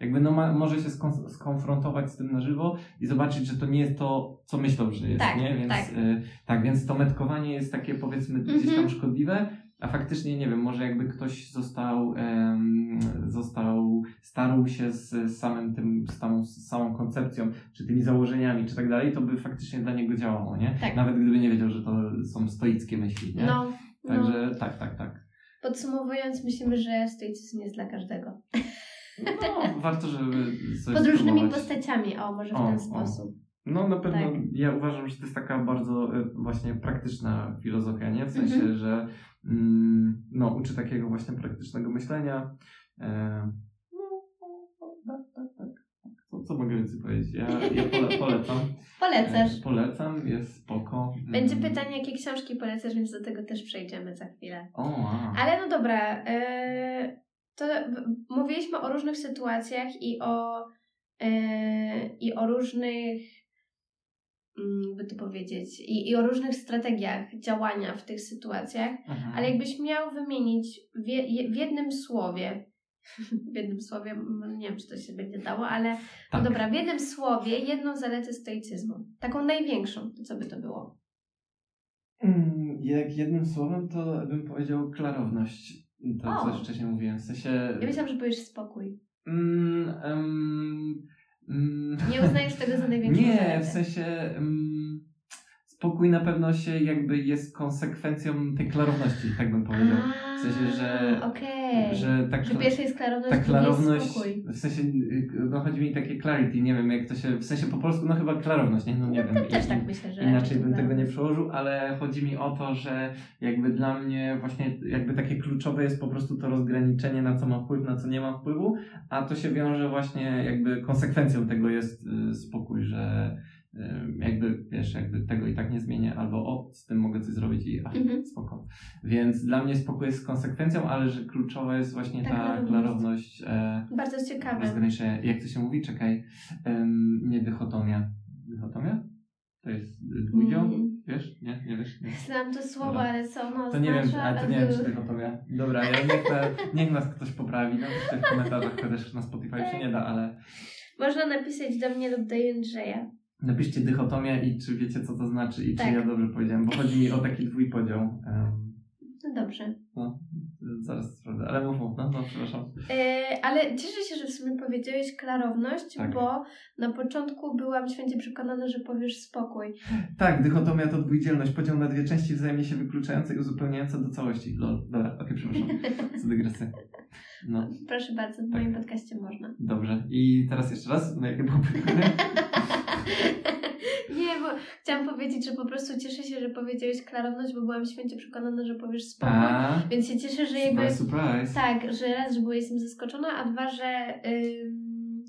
S2: jakby no ma, może się skon- skonfrontować z tym na żywo i zobaczyć, że to nie jest to, co myślą, że jest,
S1: Tak,
S2: nie? Więc,
S1: tak.
S2: y, tak, więc to metkowanie jest takie powiedzmy gdzieś tam
S1: Mhm.
S2: szkodliwe, a faktycznie nie wiem, może jakby ktoś został, em, został, starł się z samym tym, z samą, z samą koncepcją, czy tymi założeniami, czy tak dalej, to by faktycznie dla niego działało, nie?
S1: Tak.
S2: Nawet gdyby nie wiedział, że to są stoickie myśli, nie?
S1: No, no.
S2: Także tak, tak, tak.
S1: Podsumowując, myślimy, że stoicyzm jest dla każdego.
S2: No, warto, żeby coś
S1: Pod różnymi
S2: spróbować.
S1: postaciami, o, może w
S2: O,
S1: ten
S2: o.
S1: sposób.
S2: No na pewno
S1: Tak.
S2: ja uważam, że to jest taka bardzo y, właśnie praktyczna filozofia, nie? W sensie,
S1: Mhm.
S2: że mm, no, uczy takiego właśnie praktycznego myślenia. E, no, tak, tak, tak. Co, co mogę więcej powiedzieć? Ja, ja pole, *laughs* polecam.
S1: Polecasz.
S2: E, polecam, jest spoko.
S1: Będzie
S2: Mm.
S1: pytanie, jakie książki polecasz, więc do tego też przejdziemy za chwilę.
S2: O.
S1: Ale no dobra, e, to mówiliśmy o różnych sytuacjach i o, i o różnych, mm, by to powiedzieć, i, i o różnych strategiach działania w tych sytuacjach,
S2: Mhm.
S1: ale jakbyś miał wymienić w, je, w jednym słowie, *laughs* w jednym słowie, m, nie wiem, czy to się będzie dało, ale
S2: tak.
S1: no dobra, w jednym słowie jedną zaletę stoicyzmu, taką największą, to co by to było?
S2: Mm, Jak jednym słowem, to bym powiedział klarowność. To, co
S1: O.
S2: już wcześniej mówiłem. W sensie.
S1: Ja myślałam, że powiesz spokój.
S2: Mm, em, mm,
S1: Nie uznajesz tego za największą *laughs*
S2: Nie,
S1: zaletę.
S2: w sensie mm, spokój na pewno się jakby jest konsekwencją tej klarowności, tak bym powiedział. W sensie, że-
S1: Okej.
S2: Że tak
S1: Że pierwsze jest klarowność,
S2: ta
S1: drugie jest
S2: klarowność,
S1: spokój.
S2: w sensie, no chodzi mi takie clarity, nie wiem jak to się, w sensie po polsku, no chyba klarowność, nie, no nie wiem.
S1: To też
S2: i-
S1: tak myślę, że
S2: Inaczej bym tego nie
S1: klarowność.
S2: przełożył, ale chodzi mi o to, że jakby dla mnie właśnie jakby takie kluczowe jest po prostu to rozgraniczenie, na co ma wpływ, na co nie ma wpływu, a to się wiąże właśnie jakby konsekwencją tego jest y, spokój, że jakby wiesz, jakby tego i tak nie zmienię, albo o, z tym mogę coś zrobić i ach,
S1: Mhm.
S2: spoko. Więc dla mnie spokój jest konsekwencją, ale że kluczowa jest właśnie
S1: Ta
S2: ta
S1: klarowność.
S2: e,
S1: Bardzo ciekawe.
S2: rozgraniczenie, jak to się mówi, czekaj, em, nie dychotomia. Dychotomia? To jest dwudział?
S1: Mm.
S2: Wiesz? Nie? Nie wiesz? Nie.
S1: Znam to słowo,
S2: Dobra.
S1: ale co ono
S2: To nie wiem,
S1: oznacza?
S2: ale to nie wiem, czy dychotomia. Dobra, ja niech, na, niech nas ktoś poprawi. Napiszcie w komentarzach, chociaż na Spotify się nie da, ale
S1: Można napisać do mnie lub do Jędrzeja.
S2: Napiszcie dychotomia i czy wiecie, co to znaczy i
S1: Tak.
S2: czy ja dobrze powiedziałem, bo chodzi mi o taki dwójpodział. Um,
S1: No dobrze.
S2: no, zaraz sprawdzę, ale mów, mów, no, no przepraszam.
S1: E, ale cieszę się, że w sumie powiedziałeś klarowność,
S2: Tak.
S1: bo na początku byłam święcie przekonana, że powiesz spokój.
S2: Tak, dychotomia to dwójdzielność, podział na dwie części wzajemnie się wykluczające i uzupełniające do całości. Lol, dobra, okej, przepraszam. *laughs* Co dygresja. No,
S1: Proszę bardzo, w
S2: Tak.
S1: moim podcaście można.
S2: dobrze. I teraz jeszcze raz, no jakie było pytanie? *laughs*
S1: Nie, bo chciałam powiedzieć, że po prostu cieszę się, że powiedziałeś klarowność, bo byłam święcie przekonana, że powiesz spokój.
S2: A,
S1: Więc się cieszę, że jakby...
S2: surprise, surprise.
S1: Tak, że raz, że była jestem zaskoczona, a dwa, że... Ym,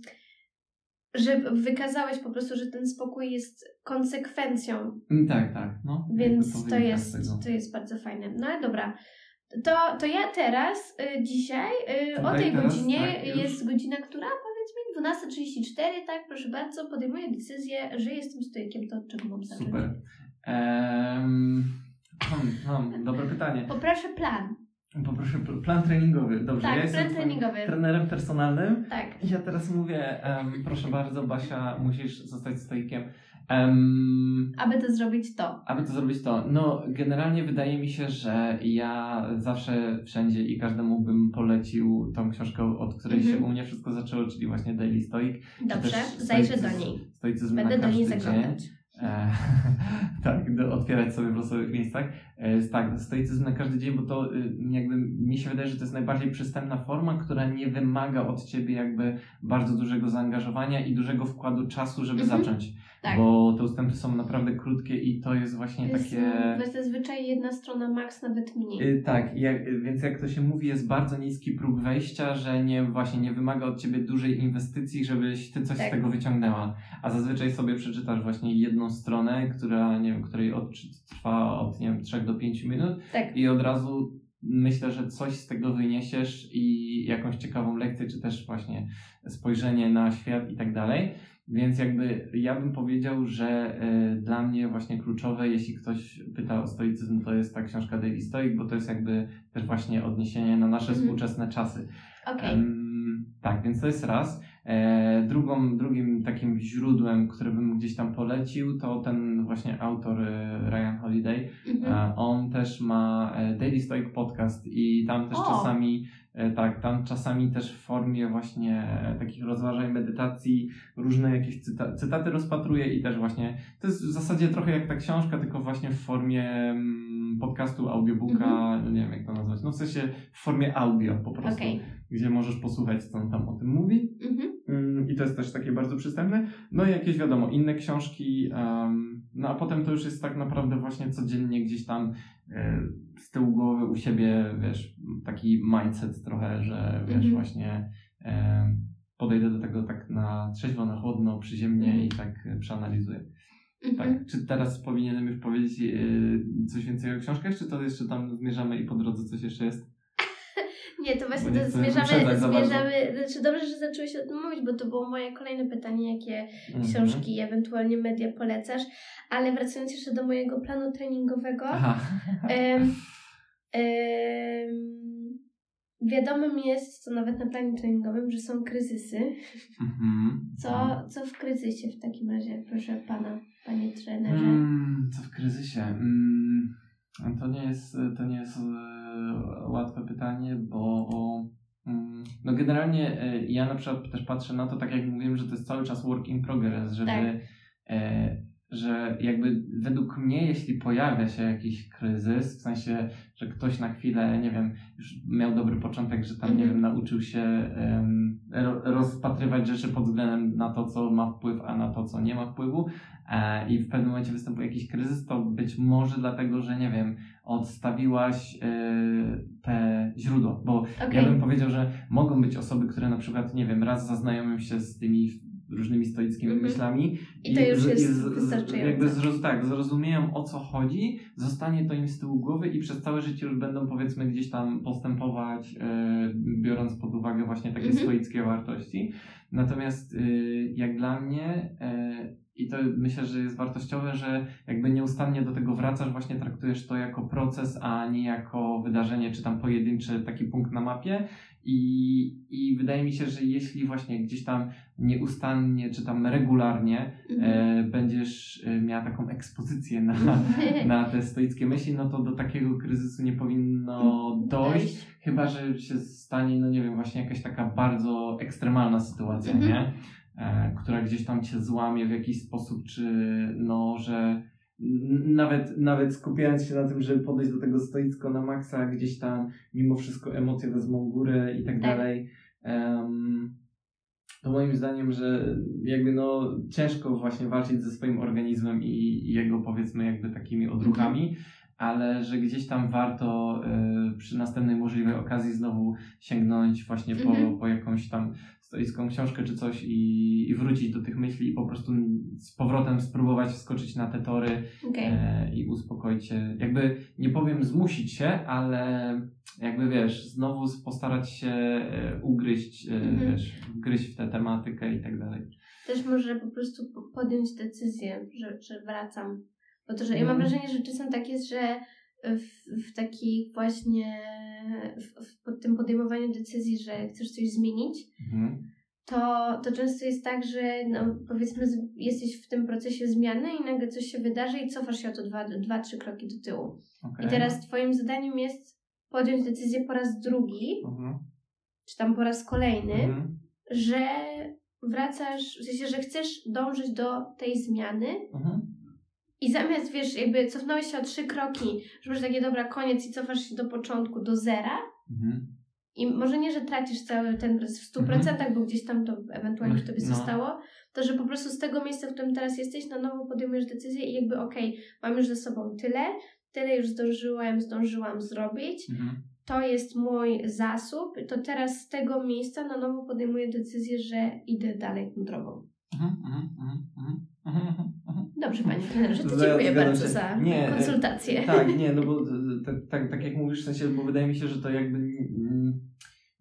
S1: że wykazałeś po prostu, że ten spokój jest konsekwencją
S2: Mm, Tak, tak, no.
S1: Więc to jest, to jest bardzo fajne. No ale dobra. To, to ja teraz, y, dzisiaj, y, o tej
S2: teraz,
S1: godzinie,
S2: tak,
S1: jest godzina, która 12.34, tak, proszę bardzo, podejmuję decyzję, że jestem stoikiem, to od czego mam zacząć?
S2: Super. Um, hmm, hmm, dobre pytanie.
S1: Poproszę plan.
S2: Poproszę pl- plan treningowy. Dobrze,
S1: Tak,
S2: ja
S1: plan treningowy.
S2: trenerem personalnym.
S1: Tak.
S2: Ja teraz mówię, em, proszę bardzo, Basia, musisz zostać stoikiem. Em,
S1: Aby to zrobić to.
S2: aby to zrobić to, no generalnie wydaje mi się, że ja zawsze, wszędzie i każdemu bym polecił tą książkę, od której
S1: Mhm.
S2: się u mnie wszystko zaczęło, czyli właśnie Daily Stoic.
S1: Dobrze, zajrzę do niej.
S2: Stoicyzm
S1: Będę
S2: na
S1: do niej zaglądać.
S2: Dzień. E, *laughs* tak, do, otwierać sobie w losowych miejscach. E, tak, stoicyzm na każdy dzień, bo to y, jakby mi się wydaje, że to jest najbardziej przystępna forma, która nie wymaga od ciebie jakby bardzo dużego zaangażowania i dużego wkładu czasu, żeby
S1: Mhm.
S2: zacząć.
S1: Tak.
S2: Bo te ustępy są naprawdę krótkie i to jest właśnie
S1: Jest
S2: takie.
S1: mm, zazwyczaj jedna strona, max nawet mniej.
S2: Y, Tak, jak, więc jak to się mówi, jest bardzo niski próg wejścia, że nie właśnie nie wymaga od ciebie dużej inwestycji, żebyś ty coś
S1: Tak.
S2: z tego wyciągnęła. A zazwyczaj sobie przeczytasz właśnie jedną stronę, która nie wiem, której od, trwa od nie wiem, 3 do 5 minut
S1: Tak.
S2: i od razu myślę, że coś z tego wyniesiesz i jakąś ciekawą lekcję, czy też właśnie spojrzenie na świat i tak dalej. Więc jakby ja bym powiedział, że y, dla mnie właśnie kluczowe, jeśli ktoś pyta o stoicyzm, to jest ta książka Daily Stoic, bo to jest jakby też właśnie odniesienie na nasze
S1: Mhm.
S2: współczesne czasy.
S1: Okej.
S2: Em, tak, więc to jest raz. E, drugą, drugim takim źródłem, które bym gdzieś tam polecił, to ten właśnie autor e, Ryan Holiday.
S1: Mhm.
S2: E, on też ma e, Daily Stoic Podcast i tam też
S1: O!
S2: czasami, e, tak, tam czasami też w formie właśnie e, takich rozważań, medytacji różne jakieś cyta- cytaty rozpatruje i też właśnie, to jest w zasadzie trochę jak ta książka, tylko właśnie w formie mm, podcastu, audiobooka, nie wiem jak to nazwać, no w sensie w formie audio po prostu,
S1: Okej.
S2: gdzie możesz posłuchać, co on tam o tym mówi.
S1: Mhm.
S2: Mm, I to jest też takie bardzo przystępne. No i jakieś wiadomo, inne książki. em, no a potem to już jest tak naprawdę właśnie codziennie gdzieś tam e, z tyłu głowy u siebie, wiesz, taki mindset trochę, że wiesz,
S1: Mhm.
S2: właśnie em, podejdę do tego tak na trzeźwo, na chłodno, przyziemnie
S1: Mhm.
S2: i tak e, przeanalizuję.
S1: Mhm.
S2: Tak. Czy teraz powinienem już powiedzieć e, coś więcej o książkach, czy to jeszcze tam zmierzamy i po drodze coś jeszcze jest?
S1: Nie, to właśnie to zmierzamy, zmierzamy, znaczy dobrze, że zacząłeś o tym mówić, bo to było moje kolejne pytanie, jakie
S2: Mhm.
S1: książki, ewentualnie media polecasz, ale wracając jeszcze do mojego planu treningowego, em, em, wiadomym jest, co nawet na planie treningowym, że są kryzysy.
S2: Mhm.
S1: Co, co w kryzysie w takim razie, proszę pana, panie trenerze?
S2: Mm, co w kryzysie? Mm, to nie jest, to nie jest e, łatwe pytanie, bo mm, no generalnie e, ja na przykład też patrzę na to, tak jak mówiłem, że to jest cały czas work in progress, żeby
S1: Tak.
S2: Że jakby według mnie, jeśli pojawia się jakiś kryzys, w sensie, że ktoś na chwilę, nie wiem, już miał dobry początek, że tam, nie
S1: Mhm.
S2: wiem, nauczył się ro, rozpatrywać rzeczy pod względem na to, co ma wpływ, a na to, co nie ma wpływu, e, i w pewnym momencie występuje jakiś kryzys, to być może dlatego, że nie wiem, odstawiłaś e, te źródło, bo
S1: Okej,
S2: ja bym powiedział, że mogą być osoby, które na przykład, nie wiem, raz zaznajomią się z tymi różnymi stoickimi
S1: Mhm.
S2: myślami
S1: I to już
S2: z-
S1: jest
S2: z-
S1: wystarczające.
S2: Jakby zroz, tak, zrozumieją o co chodzi, zostanie to im z tyłu głowy i przez całe życie już będą powiedzmy gdzieś tam postępować, e, biorąc pod uwagę właśnie takie
S1: Mhm.
S2: stoickie wartości. Natomiast e, jak dla mnie e, i to myślę, że jest wartościowe, że jakby nieustannie do tego wracasz, właśnie traktujesz to jako proces, a nie jako wydarzenie, czy tam pojedynczy taki punkt na mapie. I, I wydaje mi się, że jeśli właśnie gdzieś tam nieustannie, czy tam regularnie mhm. e, będziesz e, miała taką ekspozycję na, *laughs* na te stoickie myśli, no to do takiego kryzysu nie powinno dojść, chyba że się stanie, no nie wiem, właśnie jakaś taka bardzo ekstremalna sytuacja, mhm. nie? E, która gdzieś tam cię złamie w jakiś sposób, czy no, że nawet, nawet skupiając się na tym, żeby podejść do tego stoicko na maksa, gdzieś tam mimo wszystko emocje wezmą górę i tak, tak. dalej. Um, to moim zdaniem, że jakby no ciężko właśnie walczyć ze swoim organizmem i, i jego powiedzmy jakby takimi odruchami, ale że gdzieś tam warto y, przy następnej możliwej okazji znowu sięgnąć właśnie po, mhm. po jakąś tam stoicką książkę czy coś i, i wrócić do tych myśli i po prostu z powrotem spróbować wskoczyć na te tory okay. e, i uspokoić się. Jakby nie powiem zmusić się, ale jakby wiesz, znowu postarać się e, ugryźć, e, mhm. wiesz, wgryźć w tę tematykę i tak dalej.
S1: Też może po prostu podjąć decyzję, że, że wracam. Bo to, że ja mam mhm. wrażenie, że czasem tak jest, że w, w właśnie w, w, pod tym podejmowaniu decyzji, że chcesz coś zmienić, mhm. to, to często jest tak, że no, powiedzmy jesteś w tym procesie zmiany i nagle coś się wydarzy i cofasz się o to dwa, dwa trzy kroki do tyłu. Okay. I teraz twoim zadaniem jest podjąć decyzję po raz drugi, mhm. czy tam po raz kolejny, mhm. że wracasz, w sensie, że chcesz dążyć do tej zmiany, mhm. I zamiast, wiesz, jakby cofnąłeś się o trzy kroki, że masz takie, dobra, koniec i cofasz się do początku, do zera. Mhm. I może nie, że tracisz cały ten w 100%, mhm. bo gdzieś tam to ewentualnie w tobie no. zostało, to że po prostu z tego miejsca, w którym teraz jesteś, na nowo podejmujesz decyzję i jakby okej, okay, mam już ze sobą tyle, tyle już zdążyłem, zdążyłam zrobić, mhm. to jest mój zasób, to teraz z tego miejsca na nowo podejmuję decyzję, że idę dalej tą drogą. Mhm, mhm, mhm, Dobrze, Panie trenerze, to dziękuję bardzo za nie, konsultację.
S2: Tak, nie, no bo tak, tak, tak jak mówisz, w sensie, bo wydaje mi się, że to jakby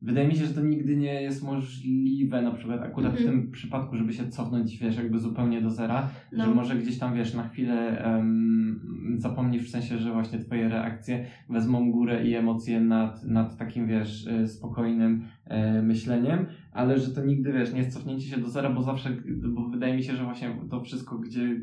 S2: Wydaje mi się, że to nigdy nie jest możliwe, na przykład akurat mm-hmm. w mhm. tym przypadku, żeby się cofnąć, wiesz, jakby zupełnie do zera, no. że może gdzieś tam, wiesz, na chwilę um, zapomnisz w sensie, że właśnie twoje reakcje wezmą górę i emocje nad, nad takim, wiesz, e, spokojnym e, myśleniem, ale że to nigdy, wiesz, nie jest cofnięcie się do zera, bo zawsze, bo wydaje mi się, że właśnie to wszystko, gdzie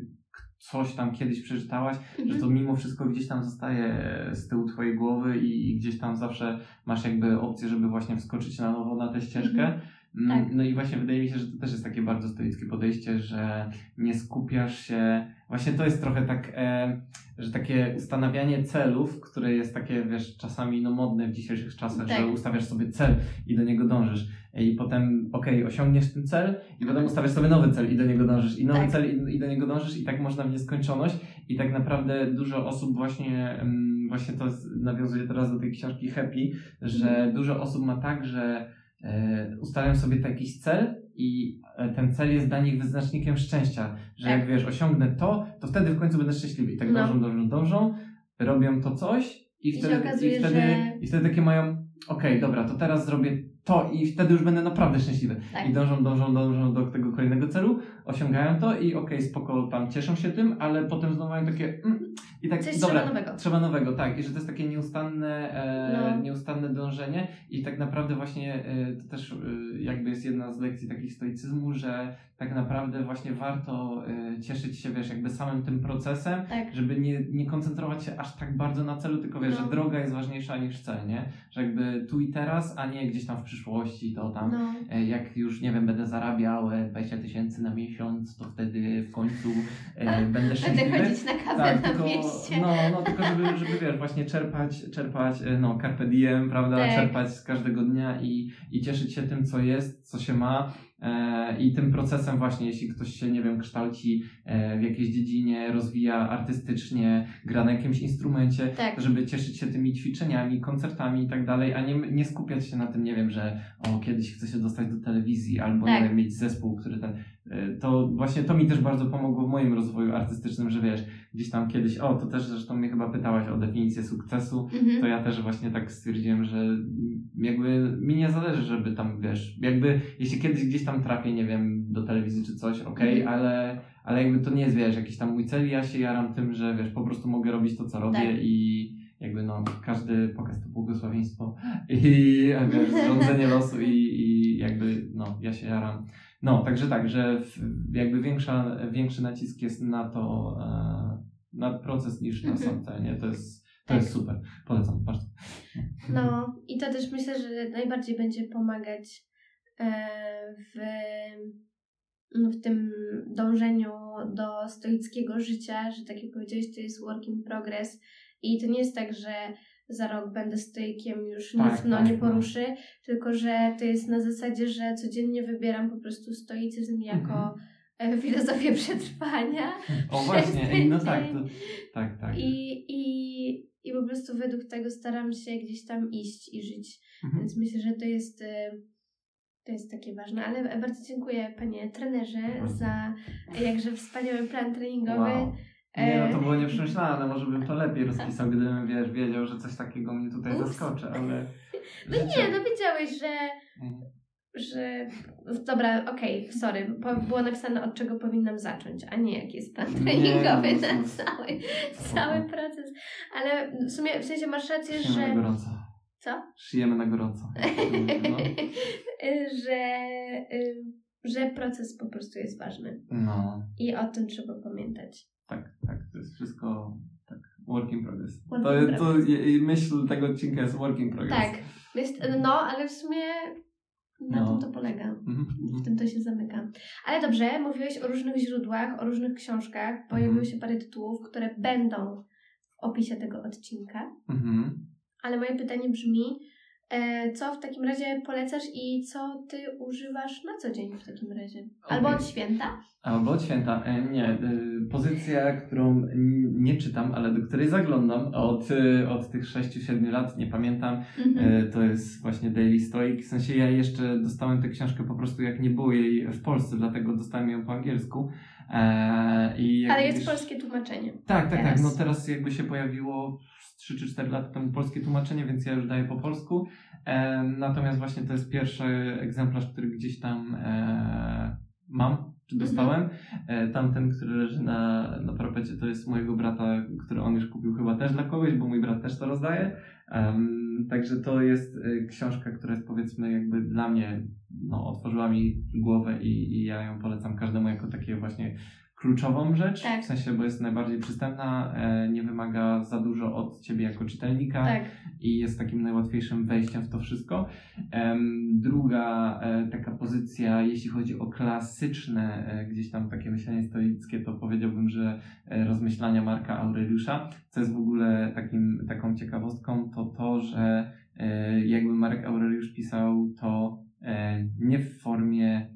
S2: coś tam kiedyś przeczytałaś, mhm. że to mhm. mimo wszystko gdzieś tam zostaje z tyłu twojej głowy i, i, gdzieś tam zawsze masz jakby opcję, żeby właśnie wskoczyć na nowo na tę ścieżkę. Mhm. Mm, tak. No i właśnie wydaje mi się, że to też jest takie bardzo stoickie podejście, że nie skupiasz się. Właśnie to jest trochę tak, e, że takie ustanawianie celów, które jest takie, wiesz, czasami no modne w dzisiejszych czasach, tak. że ustawiasz sobie cel i do niego dążysz. I potem, okej, okay, osiągniesz ten cel i potem ustawiasz sobie nowy cel i do niego dążysz. I nowy tak. cel i, i, do niego dążysz i tak można w nieskończoność. I tak naprawdę dużo osób właśnie, mm, właśnie to nawiązuje teraz do tej książki Happy, że mhm. dużo osób ma tak, że E, ustawiam sobie jakiś cel i e, ten cel jest dla nich wyznacznikiem szczęścia, że tak. jak wiesz, osiągnę to, to wtedy w końcu będę szczęśliwy. I tak no. dążą, dążą, dążą, robią to coś i, I wtedy, okazuje, i wtedy, że... i wtedy takie mają, okej, okay, dobra, to teraz zrobię to i wtedy już będę naprawdę szczęśliwy. Tak. I dążą, dążą, dążą do tego kolejnego celu, osiągają to i okej, okay, spoko, tam cieszą się tym, ale potem znowu mają takie mm, i tak,
S1: Coś dobra, trzeba nowego.
S2: Trzeba nowego, tak. I że to jest takie nieustanne, e, no. nieustanne dążenie i tak naprawdę właśnie e, to też e, jakby jest jedna z lekcji takich stoicyzmu, że tak naprawdę właśnie warto e, cieszyć się, wiesz, jakby samym tym procesem, tak. żeby nie, nie koncentrować się aż tak bardzo na celu, tylko wiesz, no. że droga jest ważniejsza niż cel, nie? Że jakby tu i teraz, a nie gdzieś tam w przyszłości, to tam no. e, jak już, nie wiem, będę zarabiał 20 tysięcy na miesiąc, to wtedy w końcu e, będę szczęśliwy.
S1: Będę chodzić na kawę tak, na tylko, mieście.
S2: No, no tylko żeby, żeby wiesz, właśnie czerpać, czerpać, e, no carpe diem, prawda, tak. czerpać z każdego dnia i, i cieszyć się tym, co jest, co się ma E, I tym procesem właśnie, jeśli ktoś się, nie wiem, kształci e, w jakiejś dziedzinie, rozwija artystycznie, gra na jakimś instrumencie, tak. żeby cieszyć się tymi ćwiczeniami, koncertami i tak dalej, a nie, nie skupiać się na tym, nie wiem, że o, kiedyś chcę się dostać do telewizji albo, tak. nie wiem, mieć zespół, który ten... y, to właśnie to mi też bardzo pomogło w moim rozwoju artystycznym, że wiesz, gdzieś tam kiedyś, o to też zresztą mnie chyba pytałaś o definicję sukcesu,
S1: Mhm.
S2: to ja też właśnie tak stwierdziłem, że jakby mi nie zależy, żeby tam, wiesz, jakby jeśli kiedyś gdzieś tam trafię, nie wiem, do telewizji czy coś, okej,
S1: Mhm.
S2: ale, ale jakby to nie jest, wiesz, jakiś tam mój cel, ja się jaram tym, że wiesz, po prostu mogę robić to, co robię
S1: Tak.
S2: i jakby no, każdy pokaz to błogosławieństwo i *laughs* wiesz, *laughs* zrządzenie losu i, i jakby no, ja się jaram. No, także tak, że jakby większa, większy nacisk jest na to, e, na proces niż na
S1: Mhm.
S2: sam cel, nie? To jest, to
S1: Tak.
S2: jest super. Polecam bardzo.
S1: No i to też myślę, że najbardziej będzie pomagać e, w, w tym dążeniu do stoickiego życia, że tak jak powiedziałeś, to jest work in progress i to nie jest tak, że za rok będę stoikiem, już
S2: Tak,
S1: nic mną
S2: tak,
S1: nie
S2: no.
S1: poruszy, tylko że to jest na zasadzie, że codziennie wybieram po prostu stoicyzm jako
S2: Mhm.
S1: e, *laughs* filozofię przetrwania.
S2: O właśnie, no tak, to, tak, tak.
S1: I, i, I po prostu według tego staram się gdzieś tam iść i żyć.
S2: Mhm.
S1: Więc myślę, że to jest, y, to jest takie ważne. Ale bardzo dziękuję panie trenerze za jakże wspaniały plan treningowy.
S2: Wow. Nie, no to było nieprzemyślane, może bym to lepiej rozpisał, gdybym, wiesz, wiedział, że coś takiego mnie tutaj
S1: Ups.
S2: zaskoczy, ale...
S1: No nie, no wiedziałeś, że,
S2: Mhm.
S1: że... Dobra, okej, sorry. Po, było napisane od czego powinnam zacząć, a nie jaki jest plan treningowy na cały, cały proces. Ale w sumie, w sensie masz rację,
S2: Szyjemy na
S1: że...
S2: gorąco.
S1: Co?
S2: Szyjemy na gorąco. *laughs* No.
S1: że, że proces po prostu jest ważny.
S2: no,
S1: I o tym trzeba pamiętać.
S2: Tak, tak, to jest wszystko tak, work in progress.
S1: Work
S2: to,
S1: in
S2: to
S1: progress.
S2: i myśl tego odcinka jest work in progress.
S1: Tak, jest, no ale w sumie na
S2: No.
S1: tym to polega.
S2: Mhm,
S1: W
S2: mhm.
S1: tym to się zamyka. Ale dobrze, mówiłeś o różnych źródłach, o różnych książkach. Pojawiło
S2: Mhm.
S1: się parę tytułów, które będą w opisie tego odcinka.
S2: Mhm.
S1: Ale moje pytanie brzmi, co w takim razie polecasz i co ty używasz na co dzień w takim razie? Albo od święta?
S2: Albo od święta. E, Nie, y, pozycja, którą nie czytam, ale do której zaglądam od, od tych 6-7 lat, nie pamiętam,
S1: Mhm.
S2: E, To jest właśnie Daily Stoic. W sensie ja jeszcze dostałem tę książkę po prostu jak nie było jej w Polsce, dlatego dostałem ją po angielsku. E,
S1: Ale jest polskie tłumaczenie.
S2: Tak, tak, tak.
S1: teraz.
S2: No teraz jakby się pojawiło 3 czy 4 lata temu polskie tłumaczenie, więc ja już daję po polsku. E, natomiast właśnie to jest pierwszy egzemplarz, który gdzieś tam e, mam, czy dostałem. E, tamten, który leży na, na parapecie, to jest mojego brata, który on już kupił chyba też dla kogoś, bo mój brat też to rozdaje. Także to jest e, książka, która jest powiedzmy jakby dla mnie, no otworzyła mi głowę i, i ja ją polecam każdemu jako takie właśnie kluczową rzecz,
S1: Tak.
S2: w sensie, bo jest najbardziej przystępna, e, nie wymaga za dużo od ciebie jako czytelnika
S1: Tak.
S2: i jest takim najłatwiejszym wejściem w to wszystko. Druga e, taka pozycja, jeśli chodzi o klasyczne e, gdzieś tam takie myślenie stoickie, to powiedziałbym, że rozmyślania Marka Aureliusza, co jest w ogóle takim, taką ciekawostką, to to, że jakby Marek Aureliusz pisał to nie w formie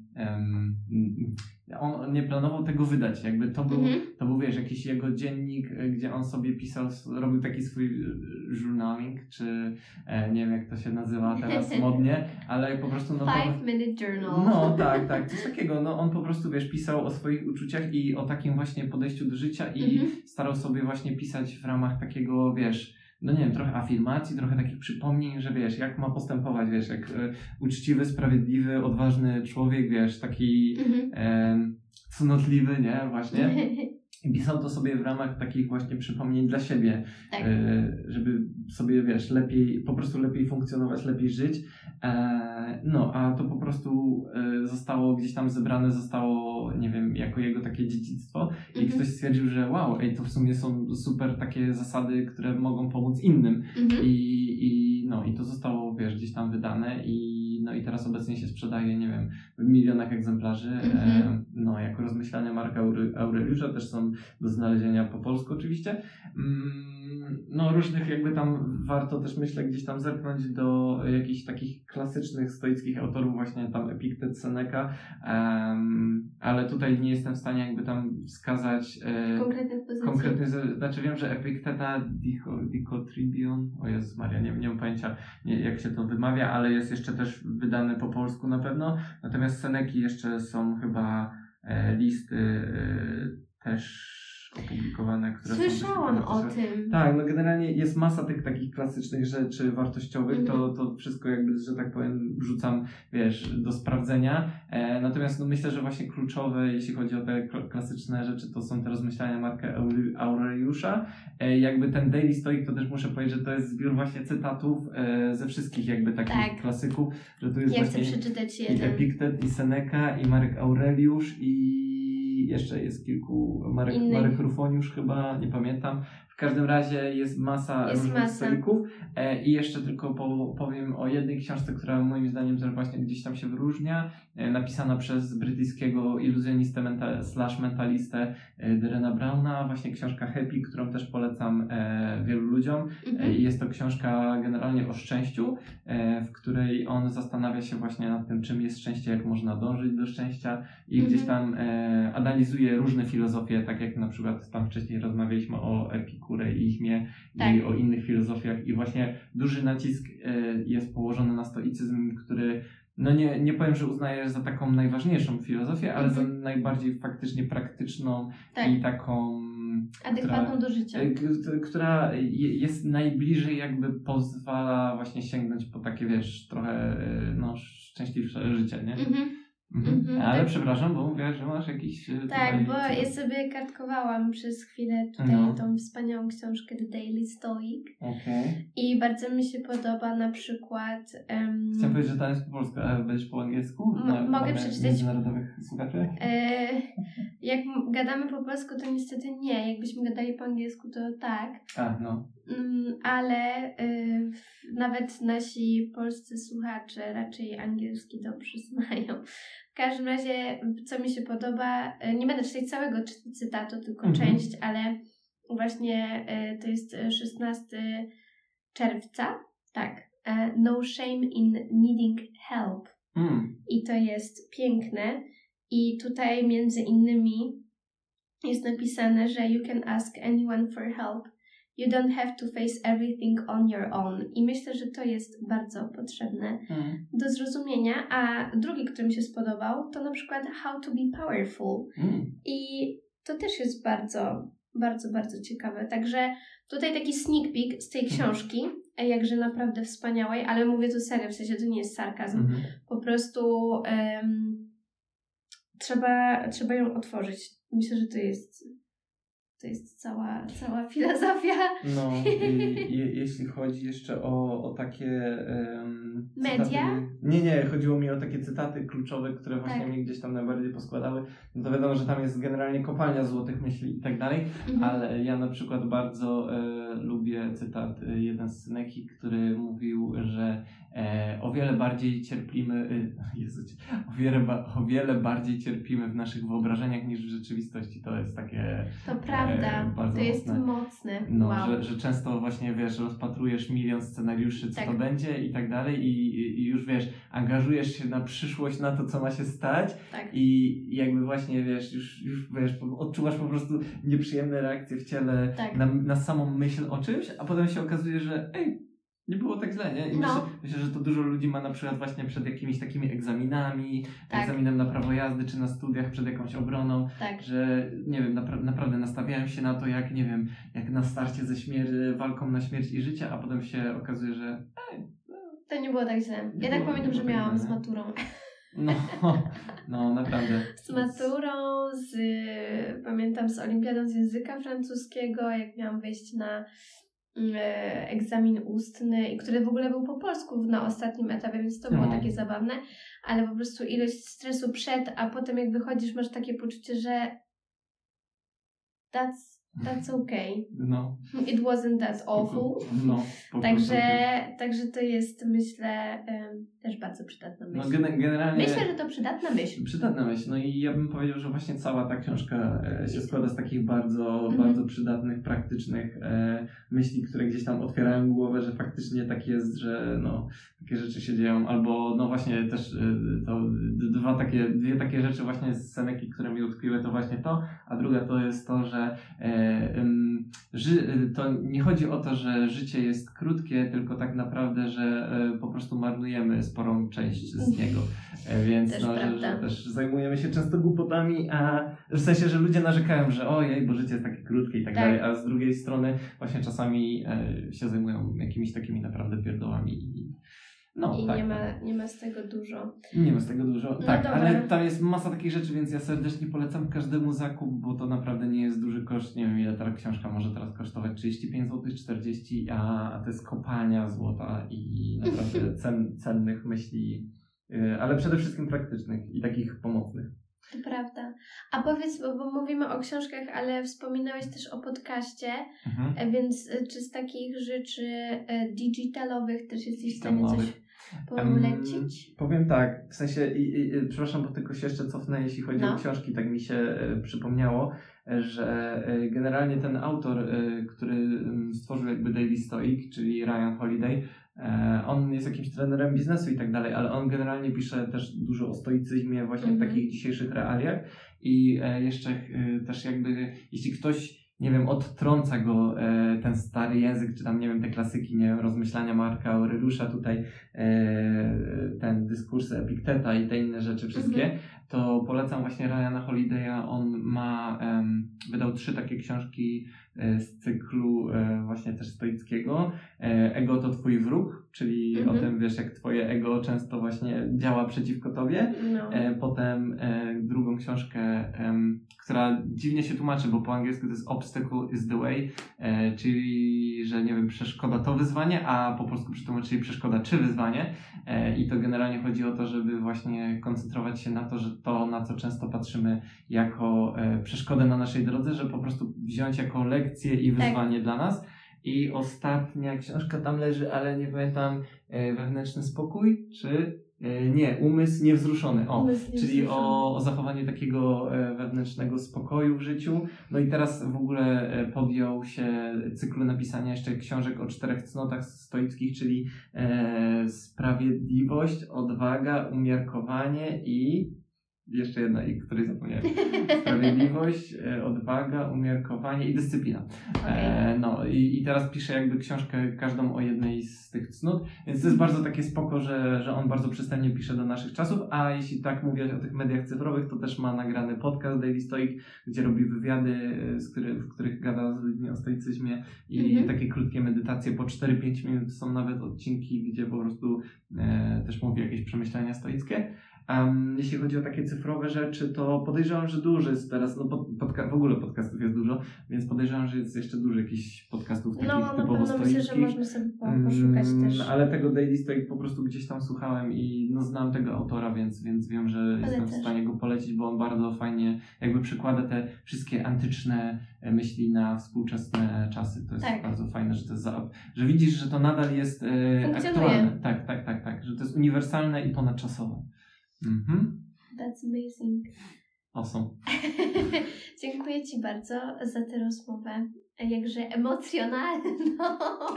S2: on, nie planował tego wydać, jakby to był,
S1: Mhm.
S2: to był, wiesz, jakiś jego dziennik, e, gdzie on sobie pisał, robił taki swój e, journaling, czy e, nie wiem jak to się nazywa teraz *laughs* modnie, ale po prostu no to...
S1: Five Minute Journal.
S2: No *laughs* tak, tak, coś takiego. No on po prostu, wiesz, pisał o swoich uczuciach i o takim właśnie podejściu do życia i
S1: Mhm.
S2: starał sobie właśnie pisać w ramach takiego, wiesz, no nie wiem, trochę afirmacji, trochę takich przypomnień, że wiesz, jak ma postępować, wiesz, jak e, uczciwy, sprawiedliwy, odważny człowiek, wiesz, taki
S1: Mhm.
S2: e, cnotliwy, nie, właśnie. *laughs* I pisał to sobie w ramach takich właśnie przypomnień dla siebie,
S1: Tak.
S2: e, żeby sobie, wiesz, lepiej, po prostu lepiej funkcjonować, lepiej żyć. E, no, a to po prostu e, zostało gdzieś tam zebrane, zostało, nie wiem, jako jego takie dziedzictwo i
S1: Mhm.
S2: ktoś stwierdził, że wow, ej, to w sumie są super takie zasady, które mogą pomóc innym.
S1: Mhm.
S2: I, i, no, I to zostało, wiesz, gdzieś tam wydane i, no, i teraz obecnie się sprzedaje, nie wiem, w milionach egzemplarzy.
S1: Mhm.
S2: E, no, jako rozmyślania Marka Aure- Aureliusza też są do znalezienia po polsku oczywiście. Mm, no, różnych jakby tam warto też myślę gdzieś tam zerknąć do jakichś takich klasycznych stoickich autorów, właśnie tam Epiktet, Seneca, em, ale tutaj nie jestem w stanie jakby tam wskazać e,
S1: Konkretnych pozycji.
S2: Konkretny, znaczy wiem, że Epikteta Dico- Dicotribion, o Jezus Maria, nie, nie mam pojęcia nie, jak się to wymawia, ale jest jeszcze też wydany po polsku na pewno, natomiast Seneki jeszcze są chyba e, listy e, też opublikowane, które
S1: Słyszałam o tym.
S2: Tak, no generalnie jest masa tych takich klasycznych rzeczy wartościowych,
S1: Mhm.
S2: to, to wszystko jakby, że tak powiem, wrzucam, wiesz, do sprawdzenia. E, natomiast no myślę, że właśnie kluczowe, jeśli chodzi o te kl- klasyczne rzeczy, to są te rozmyślania Marka Aure- Aureliusza. E, jakby ten Daily Stoic, to też muszę powiedzieć, że to jest zbiór właśnie cytatów e, ze wszystkich jakby takich
S1: Tak.
S2: klasyków, że tu jest
S1: Ja chcę
S2: właśnie
S1: przeczytać
S2: i. Epiktet, i Seneca, i Marek Aureliusz, i jeszcze jest kilku, Marek,
S1: Innych.
S2: Marek Rufoniusz chyba, nie pamiętam. W każdym razie jest masa
S1: Jest
S2: różnych
S1: masa.
S2: e, i jeszcze tylko po, powiem o jednej książce, która moim zdaniem też właśnie gdzieś tam się wyróżnia, e, napisana przez brytyjskiego iluzjonistę menta, slash mentalistę e, Derena Browna, właśnie książka Happy, którą też polecam e, wielu ludziom. E,
S1: Mhm.
S2: Jest to książka generalnie o szczęściu, e, w której on zastanawia się właśnie nad tym, czym jest szczęście, jak można dążyć do szczęścia i
S1: Mhm.
S2: gdzieś tam e, analizuje różne filozofie, tak jak na przykład tam wcześniej rozmawialiśmy o Epikurze i Ichmie
S1: Tak.
S2: i o innych filozofiach i właśnie duży nacisk e, jest położony na stoicyzm, który no nie, nie powiem, że uznaję za taką najważniejszą filozofię, ale
S1: Mhm.
S2: za najbardziej faktycznie praktyczną
S1: Tak,
S2: i taką
S1: adekwatną do życia.
S2: E, która je- jest najbliżej jakby pozwala właśnie sięgnąć po takie, wiesz, trochę e, no, szczęśliwsze życie, nie?
S1: Mhm.
S2: Mhm.
S1: Mhm,
S2: Ale przepraszam, bo mówiłaś, że masz jakiś... e,
S1: Tak, bo ja sobie kartkowałam przez chwilę tutaj
S2: No.
S1: tą wspaniałą książkę The Daily Stoic
S2: Okej.
S1: i bardzo mi się podoba na przykład em,
S2: Chciałem powiedzieć, że tam jest po polsku, a będziesz po angielsku? Na-
S1: mogę przeczytać-
S2: międzynarodowych słuchaczy?
S1: e, jak gadamy po polsku, to niestety nie. Jakbyśmy gadali po angielsku, to tak.
S2: A, no.
S1: Mm, ale y, nawet nasi polscy słuchacze raczej angielski dobrze *laughs* znają. W każdym razie, co mi się podoba, y, nie będę czytać całego cy- cytatu, tylko
S2: Mhm.
S1: część, ale właśnie y, to jest y, 16 czerwca. Tak. E, No shame in needing help.
S2: Mm.
S1: I to jest piękne. I tutaj między innymi jest napisane, że you can ask anyone for help. You don't have to face everything on your own. I myślę, że to jest bardzo potrzebne
S2: Mm.
S1: do zrozumienia. A drugi, który mi się spodobał, to na przykład How to be powerful.
S2: Mm.
S1: I to też jest bardzo, bardzo, bardzo ciekawe. Także tutaj taki sneak peek z tej książki, jakże naprawdę wspaniałej, ale mówię tu serio, w sensie to nie jest sarkazm
S2: Mhm.
S1: po prostu em, trzeba, trzeba ją otworzyć. Myślę, że to jest, to jest cała, cała filozofia.
S2: No, *laughs* i, je, jeśli chodzi jeszcze o, o takie. Um,
S1: Media?
S2: nie, nie, chodziło mi o takie cytaty kluczowe, które właśnie
S1: Tak.
S2: mnie gdzieś tam najbardziej poskładały. No to wiadomo, że tam jest generalnie kopalnia złotych myśli i tak dalej,
S1: Mhm.
S2: ale ja na przykład bardzo e, lubię cytat e, jeden z Syneki, który mówił, że e, o wiele bardziej cierpimy, e, *laughs* Jezu, o wiele, ba, o wiele bardziej cierpimy w naszych wyobrażeniach niż w rzeczywistości. To jest takie
S1: To prawda,
S2: e, bardzo
S1: to jest
S2: mocne.
S1: mocne.
S2: no,
S1: wow.
S2: że, że często właśnie wiesz, rozpatrujesz milion scenariuszy, co
S1: Tak.
S2: to będzie i tak dalej, i, i- już wiesz, angażujesz się na przyszłość, na to, co ma się stać,
S1: tak.
S2: i jakby właśnie wiesz, już, już wiesz, odczuwasz po prostu nieprzyjemne reakcje w ciele
S1: Tak.
S2: na, na samą myśl o czymś, a potem się okazuje, że ej, nie było tak źle, nie? I
S1: No.
S2: myślę, myślę, że to dużo ludzi ma na przykład właśnie przed jakimiś takimi egzaminami,
S1: Tak.
S2: egzaminem na prawo jazdy, czy na studiach, przed jakąś obroną,
S1: tak.
S2: że nie wiem, napra- naprawdę nastawiałem się na to, jak nie wiem, jak na starcie ze śmier- walką na śmierć i życie, a potem się okazuje, że
S1: To nie było tak źle.
S2: Nie
S1: Ja tak pamiętam,
S2: nie
S1: że
S2: tak
S1: miałam
S2: źle,
S1: z
S2: nie?
S1: maturą.
S2: no, *laughs* no naprawdę.
S1: Z maturą, z, pamiętam z olimpiadą z języka francuskiego, jak miałam wejść na egzamin ustny, i który w ogóle był po polsku na ostatnim etapie, więc to było
S2: No.
S1: takie zabawne, ale po prostu ilość stresu przed, a potem jak wychodzisz, masz takie poczucie, że that's, that's okay.
S2: No,
S1: It wasn't that awful.
S2: no
S1: Także, także to jest, myślę, też bardzo przydatna
S2: No
S1: myśl.
S2: gen- generalnie...
S1: Myślę, że to przydatna myśl.
S2: Przydatna myśl. No i ja bym powiedział, że właśnie cała ta książka e, się składa z takich bardzo,
S1: Mhm.
S2: bardzo przydatnych, praktycznych e, myśli, które gdzieś tam otwierają głowę, że faktycznie tak jest, że no, takie rzeczy się dzieją, albo no właśnie też y, to dwa takie, dwie takie rzeczy właśnie z Seneki, które mi utkwiły, to właśnie to, a druga to jest to, że e, to nie chodzi o to, że życie jest krótkie, tylko tak naprawdę, że e, po prostu marnujemy sporą część z niego, e, więc
S1: Też
S2: no, że, że też zajmujemy się często głupotami, a w sensie, że ludzie narzekają, że ojej, bo życie jest takie krótkie i tak,
S1: Tak.
S2: dalej, a z drugiej strony właśnie czasami e, się zajmują jakimiś takimi naprawdę pierdołami i no,
S1: I
S2: tak,
S1: nie,
S2: tak.
S1: ma, nie ma z tego dużo.
S2: Nie ma z tego dużo.
S1: No
S2: tak,
S1: dobra.
S2: ale tam jest masa takich rzeczy, więc ja serdecznie polecam każdemu zakup, bo to naprawdę nie jest duży koszt. Nie wiem, ile ta książka może teraz kosztować. 35 zł, 40, a to jest kopalnia złota i naprawdę *laughs* cen, cennych myśli, yy, ale przede wszystkim praktycznych i takich pomocnych.
S1: To prawda. A powiedz, bo, bo mówimy o książkach, ale wspominałeś też o podcaście,
S2: Mhm.
S1: e, więc e, czy z takich rzeczy e, digitalowych też jesteś w stanie coś. Polecić?
S2: Em, powiem tak, w sensie, i, i, przepraszam, bo tylko się jeszcze cofnę, jeśli chodzi
S1: No.
S2: o książki, tak mi się e, przypomniało, że e, generalnie ten autor, e, który stworzył jakby Daily Stoic, czyli Ryan Holiday, on jest jakimś trenerem biznesu i tak dalej, ale on generalnie pisze też dużo o stoicyzmie właśnie
S1: Mhm.
S2: w takich dzisiejszych realiach i jeszcze też jakby, jeśli ktoś nie wiem, odtrąca go e, ten stary język, czy tam, nie wiem, te klasyki, nie wiem, rozmyślania Marka Aureliusza tutaj, e, ten dyskursy Epikteta i te inne rzeczy wszystkie,
S1: Mhm.
S2: To polecam właśnie Ryana Holiday'a. On ma, em, wydał trzy takie książki e, z cyklu e, właśnie też stoickiego. E, ego to twój wróg, czyli
S1: Mhm.
S2: o tym, wiesz, jak twoje ego często właśnie działa przeciwko tobie.
S1: No.
S2: Potem drugą książkę, która dziwnie się tłumaczy, bo po angielsku to jest Obstacle is the way, czyli, że nie wiem, przeszkoda to wyzwanie, a po polsku przetłumaczyli przeszkoda czy wyzwanie. I to generalnie chodzi o to, żeby właśnie koncentrować się na to, że to, na co często patrzymy jako e, przeszkodę na naszej drodze, że po prostu wziąć jako lekcję i
S1: Tak.
S2: wyzwanie dla nas. I ostatnia książka tam leży, ale nie pamiętam, e, Wewnętrzny spokój, czy e, nie, Umysł niewzruszony. O,
S1: Umysł
S2: czyli
S1: niewzruszony.
S2: o, o zachowanie takiego wewnętrznego spokoju w życiu. No i teraz w ogóle podjął się cyklu napisania jeszcze książek o czterech cnotach stoickich, czyli e, sprawiedliwość, odwaga, umiarkowanie i jeszcze jedna, i której zapomniałem. *laughs* Sprawiedliwość, e, odwaga, umiarkowanie i dyscyplina. E, no i, i teraz piszę jakby książkę każdą o jednej z tych cnót, więc to jest bardzo takie spoko, że, że on bardzo przystępnie pisze do naszych czasów, a jeśli tak mówię o tych mediach cyfrowych, to też ma nagrany podcast Daily Stoic, gdzie robi wywiady, e, z który, w których gada z ludźmi o stoicyzmie i
S1: Mhm.
S2: takie krótkie medytacje po 4-5 minut są nawet odcinki, gdzie po prostu e, też mówi jakieś przemyślenia stoickie. Um, jeśli chodzi o takie cyfrowe rzeczy, to podejrzewam, że dużo jest teraz, no pod, podca- w ogóle podcastów jest dużo, więc podejrzewam, że jest jeszcze dużo jakichś podcastów takich
S1: No,
S2: typowo
S1: pewno myślę, że można sobie po- poszukać
S2: Mm,
S1: też.
S2: Ale tego Daily Stoic po prostu gdzieś tam słuchałem i no znam tego autora, więc, więc wiem, że jestem w
S1: też.
S2: stanie go polecić, bo on bardzo fajnie jakby przykłada te wszystkie antyczne e, myśli na współczesne czasy. To jest
S1: Tak.
S2: bardzo fajne, że to jest za, że widzisz, że to nadal jest e, aktualne. Tak, tak, tak, tak, że to jest uniwersalne i ponadczasowe. Mhm.
S1: That's amazing.
S2: Awesome. *laughs*
S1: Dziękuję Ci bardzo za tę rozmowę. Jakże emocjonalną.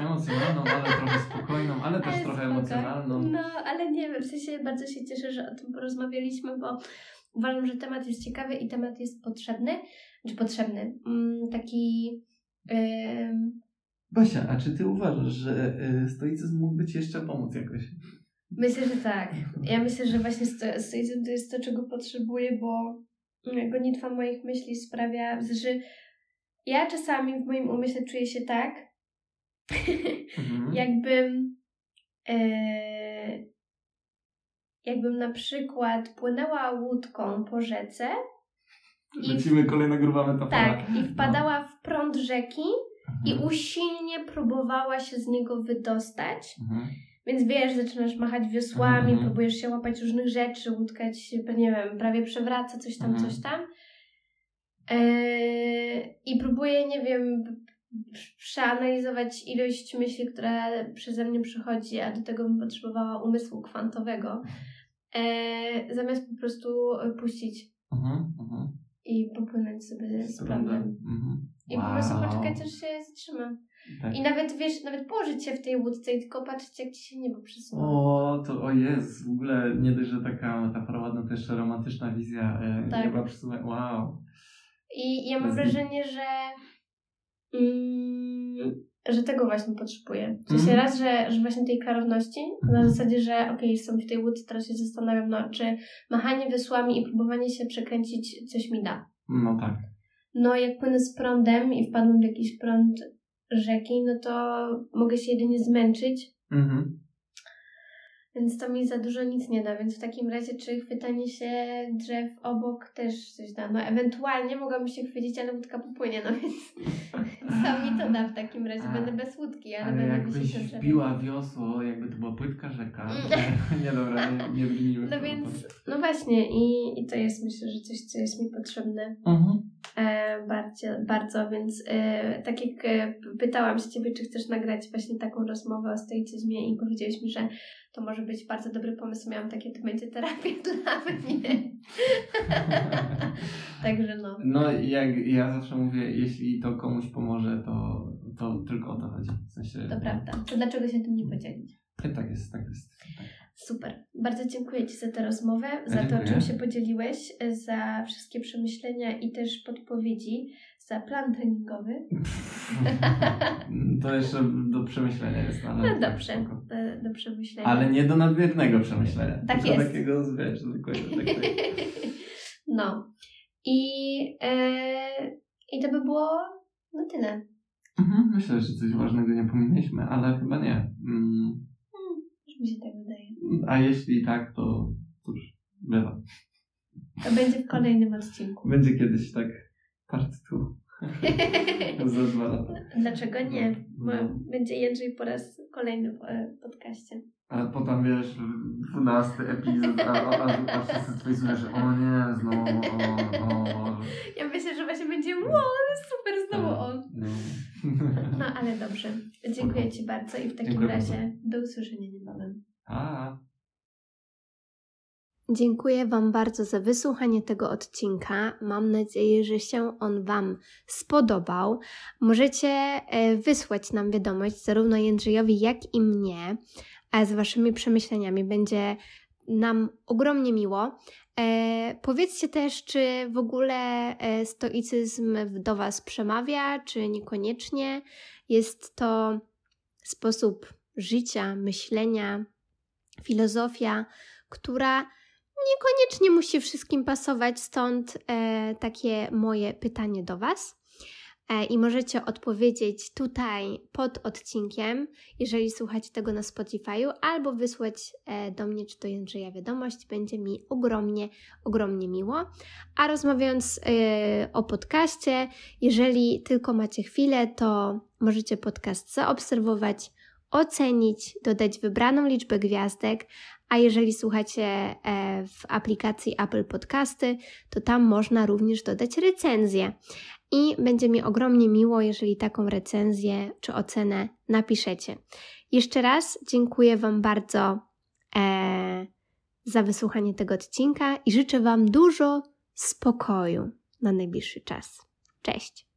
S2: Emocjonalną, ale trochę spokojną, ale też
S1: Ale
S2: trochę
S1: spoko.
S2: emocjonalną.
S1: No, ale nie wiem, w sensie bardzo się cieszę, że o tym porozmawialiśmy, bo uważam, że temat jest ciekawy i temat jest potrzebny. Czy potrzebny? Mm, taki. ym,
S2: Basia, a czy ty uważasz, że y, stoicyzm mógłby ci jeszcze pomóc jakoś?
S1: Myślę, że tak. Ja myślę, że właśnie sto- stoicyzm to jest to, czego potrzebuję, bo gonitwa moich myśli sprawia, że ja czasami w moim umyśle czuję się tak,
S2: Mhm. *laughs*
S1: jakbym e, jakbym na przykład płynęła łódką po rzece i
S2: Lecimy kolejna gruba metafora.
S1: tak, i wpadała w prąd rzeki i
S2: Mhm.
S1: usilnie próbowała się z niego wydostać.
S2: Mhm.
S1: Więc wiesz, zaczynasz machać wiosłami,
S2: Mhm.
S1: próbujesz się łapać różnych rzeczy, łódka ci się, nie wiem, prawie przewraca, coś tam,
S2: Mhm.
S1: coś tam. Eee, I próbuję, nie wiem, przeanalizować ilość myśli, która przeze mnie przychodzi, a do tego bym potrzebowała umysłu kwantowego, eee, zamiast po prostu puścić.
S2: Mhm.
S1: i popłynąć sobie z prądem.
S2: Mhm.
S1: I po prostu
S2: Wow.
S1: poczekać, aż się zatrzyma. Tak. I nawet wiesz, nawet położyć się w tej łódce i tylko patrzeć, jak ci się niebo przesuwa.
S2: O, to o jest, w ogóle nie dość, że taka metafora ładna, to jeszcze romantyczna wizja e, tak. nieba przesuwa. Wow.
S1: I ja mam wrażenie, że mm, że tego właśnie potrzebuję. W sensie mm. raz, że, że właśnie tej klarowności, mm. na mhm. zasadzie, że okej, okay, jestem w tej łódce, teraz się zastanawiam, no, czy machanie wysłami i próbowanie się przekręcić coś mi da.
S2: No tak.
S1: No jak płynę z prądem i wpadłem w jakiś prąd rzeki, no to mogę się jedynie zmęczyć. Mhm. Więc to mi za dużo nic nie da, więc w takim razie czy chwytanie się drzew obok też coś da. No ewentualnie mogłabym się chwycić, ale łódka popłynie, no *laughs* więc co mi to da w takim razie? Będę bez łódki, ale, ale będę
S2: jakbyś wbiła wiosło, jakby to była płytka rzeka. Mm. *laughs* nie dobra, nie, nie.
S1: No więc, no właśnie i, i to jest myślę, że coś, co jest mi potrzebne. Mhm. E, bardzo, bardzo, więc e, tak jak e, pytałam się Ciebie, czy chcesz nagrać właśnie taką rozmowę o stoicyzmie i powiedziałeś mi, że to może być bardzo dobry pomysł. Miałam takie, to będzie terapia *laughs* dla mnie. *laughs* Także no.
S2: No jak ja zawsze mówię, jeśli to komuś pomoże, to, to tylko o to chodzi. W sensie,
S1: to prawda. To dlaczego się tym nie podzielić?
S2: Tak jest, tak jest. Tak.
S1: Super. Bardzo dziękuję Ci za tę rozmowę, za to, czym się podzieliłeś, za wszystkie przemyślenia i też podpowiedzi, za plan treningowy. *laughs*
S2: To jeszcze do przemyślenia jest.
S1: Ale no dobrze, do, do, przemyślenia.
S2: Ale nie do nadmiernego przemyślenia.
S1: Tak jest.
S2: takiego, wiesz, zwykłego. Tak. *laughs*
S1: No. I, e, I to by było na tyle.
S2: Mhm, myślę, że coś ważnego nie pominęliśmy, ale chyba nie. Mm.
S1: Mi się tak wydaje.
S2: A jeśli tak, to cóż, bywa.
S1: To będzie w kolejnym odcinku.
S2: Będzie kiedyś tak part two. *laughs* Za dwa lata.
S1: Dlaczego nie? No. Będzie Jędrzej po raz kolejny w e, podcaście.
S2: A potem wiesz, dwunasty epizod, a, a, a, wszyscy twoi że o nie, znowu, o, o.
S1: Ja myślę, że właśnie będzie, wow, super, znowu tak, on. No. no ale dobrze. Dziękuję Ci bardzo i w takim Dziękuję razie bardzo. do usłyszenia niebawem.
S2: A.
S1: Dziękuję Wam bardzo za wysłuchanie tego odcinka. Mam nadzieję, że się on Wam spodobał. Możecie e, wysłać nam wiadomość zarówno Jędrzejowi, jak i mnie z Waszymi przemyśleniami. Będzie nam ogromnie miło. E, powiedzcie też, czy w ogóle e, stoicyzm do Was przemawia, czy niekoniecznie. Jest to sposób życia, myślenia, filozofia, która niekoniecznie musi wszystkim pasować, stąd e, takie moje pytanie do Was. E, I możecie odpowiedzieć tutaj pod odcinkiem, jeżeli słuchacie tego na Spotify'u, albo wysłać e, do mnie czy do Jędrzeja wiadomość. Będzie mi ogromnie, ogromnie miło. A rozmawiając e, o podcaście, jeżeli tylko macie chwilę, to możecie podcast zaobserwować, ocenić, dodać wybraną liczbę gwiazdek, a jeżeli słuchacie w aplikacji Apple Podcasty, to tam można również dodać recenzję. I będzie mi ogromnie miło, jeżeli taką recenzję czy ocenę napiszecie. Jeszcze raz dziękuję Wam bardzo e, za wysłuchanie tego odcinka i życzę Wam dużo spokoju na najbliższy czas. Cześć!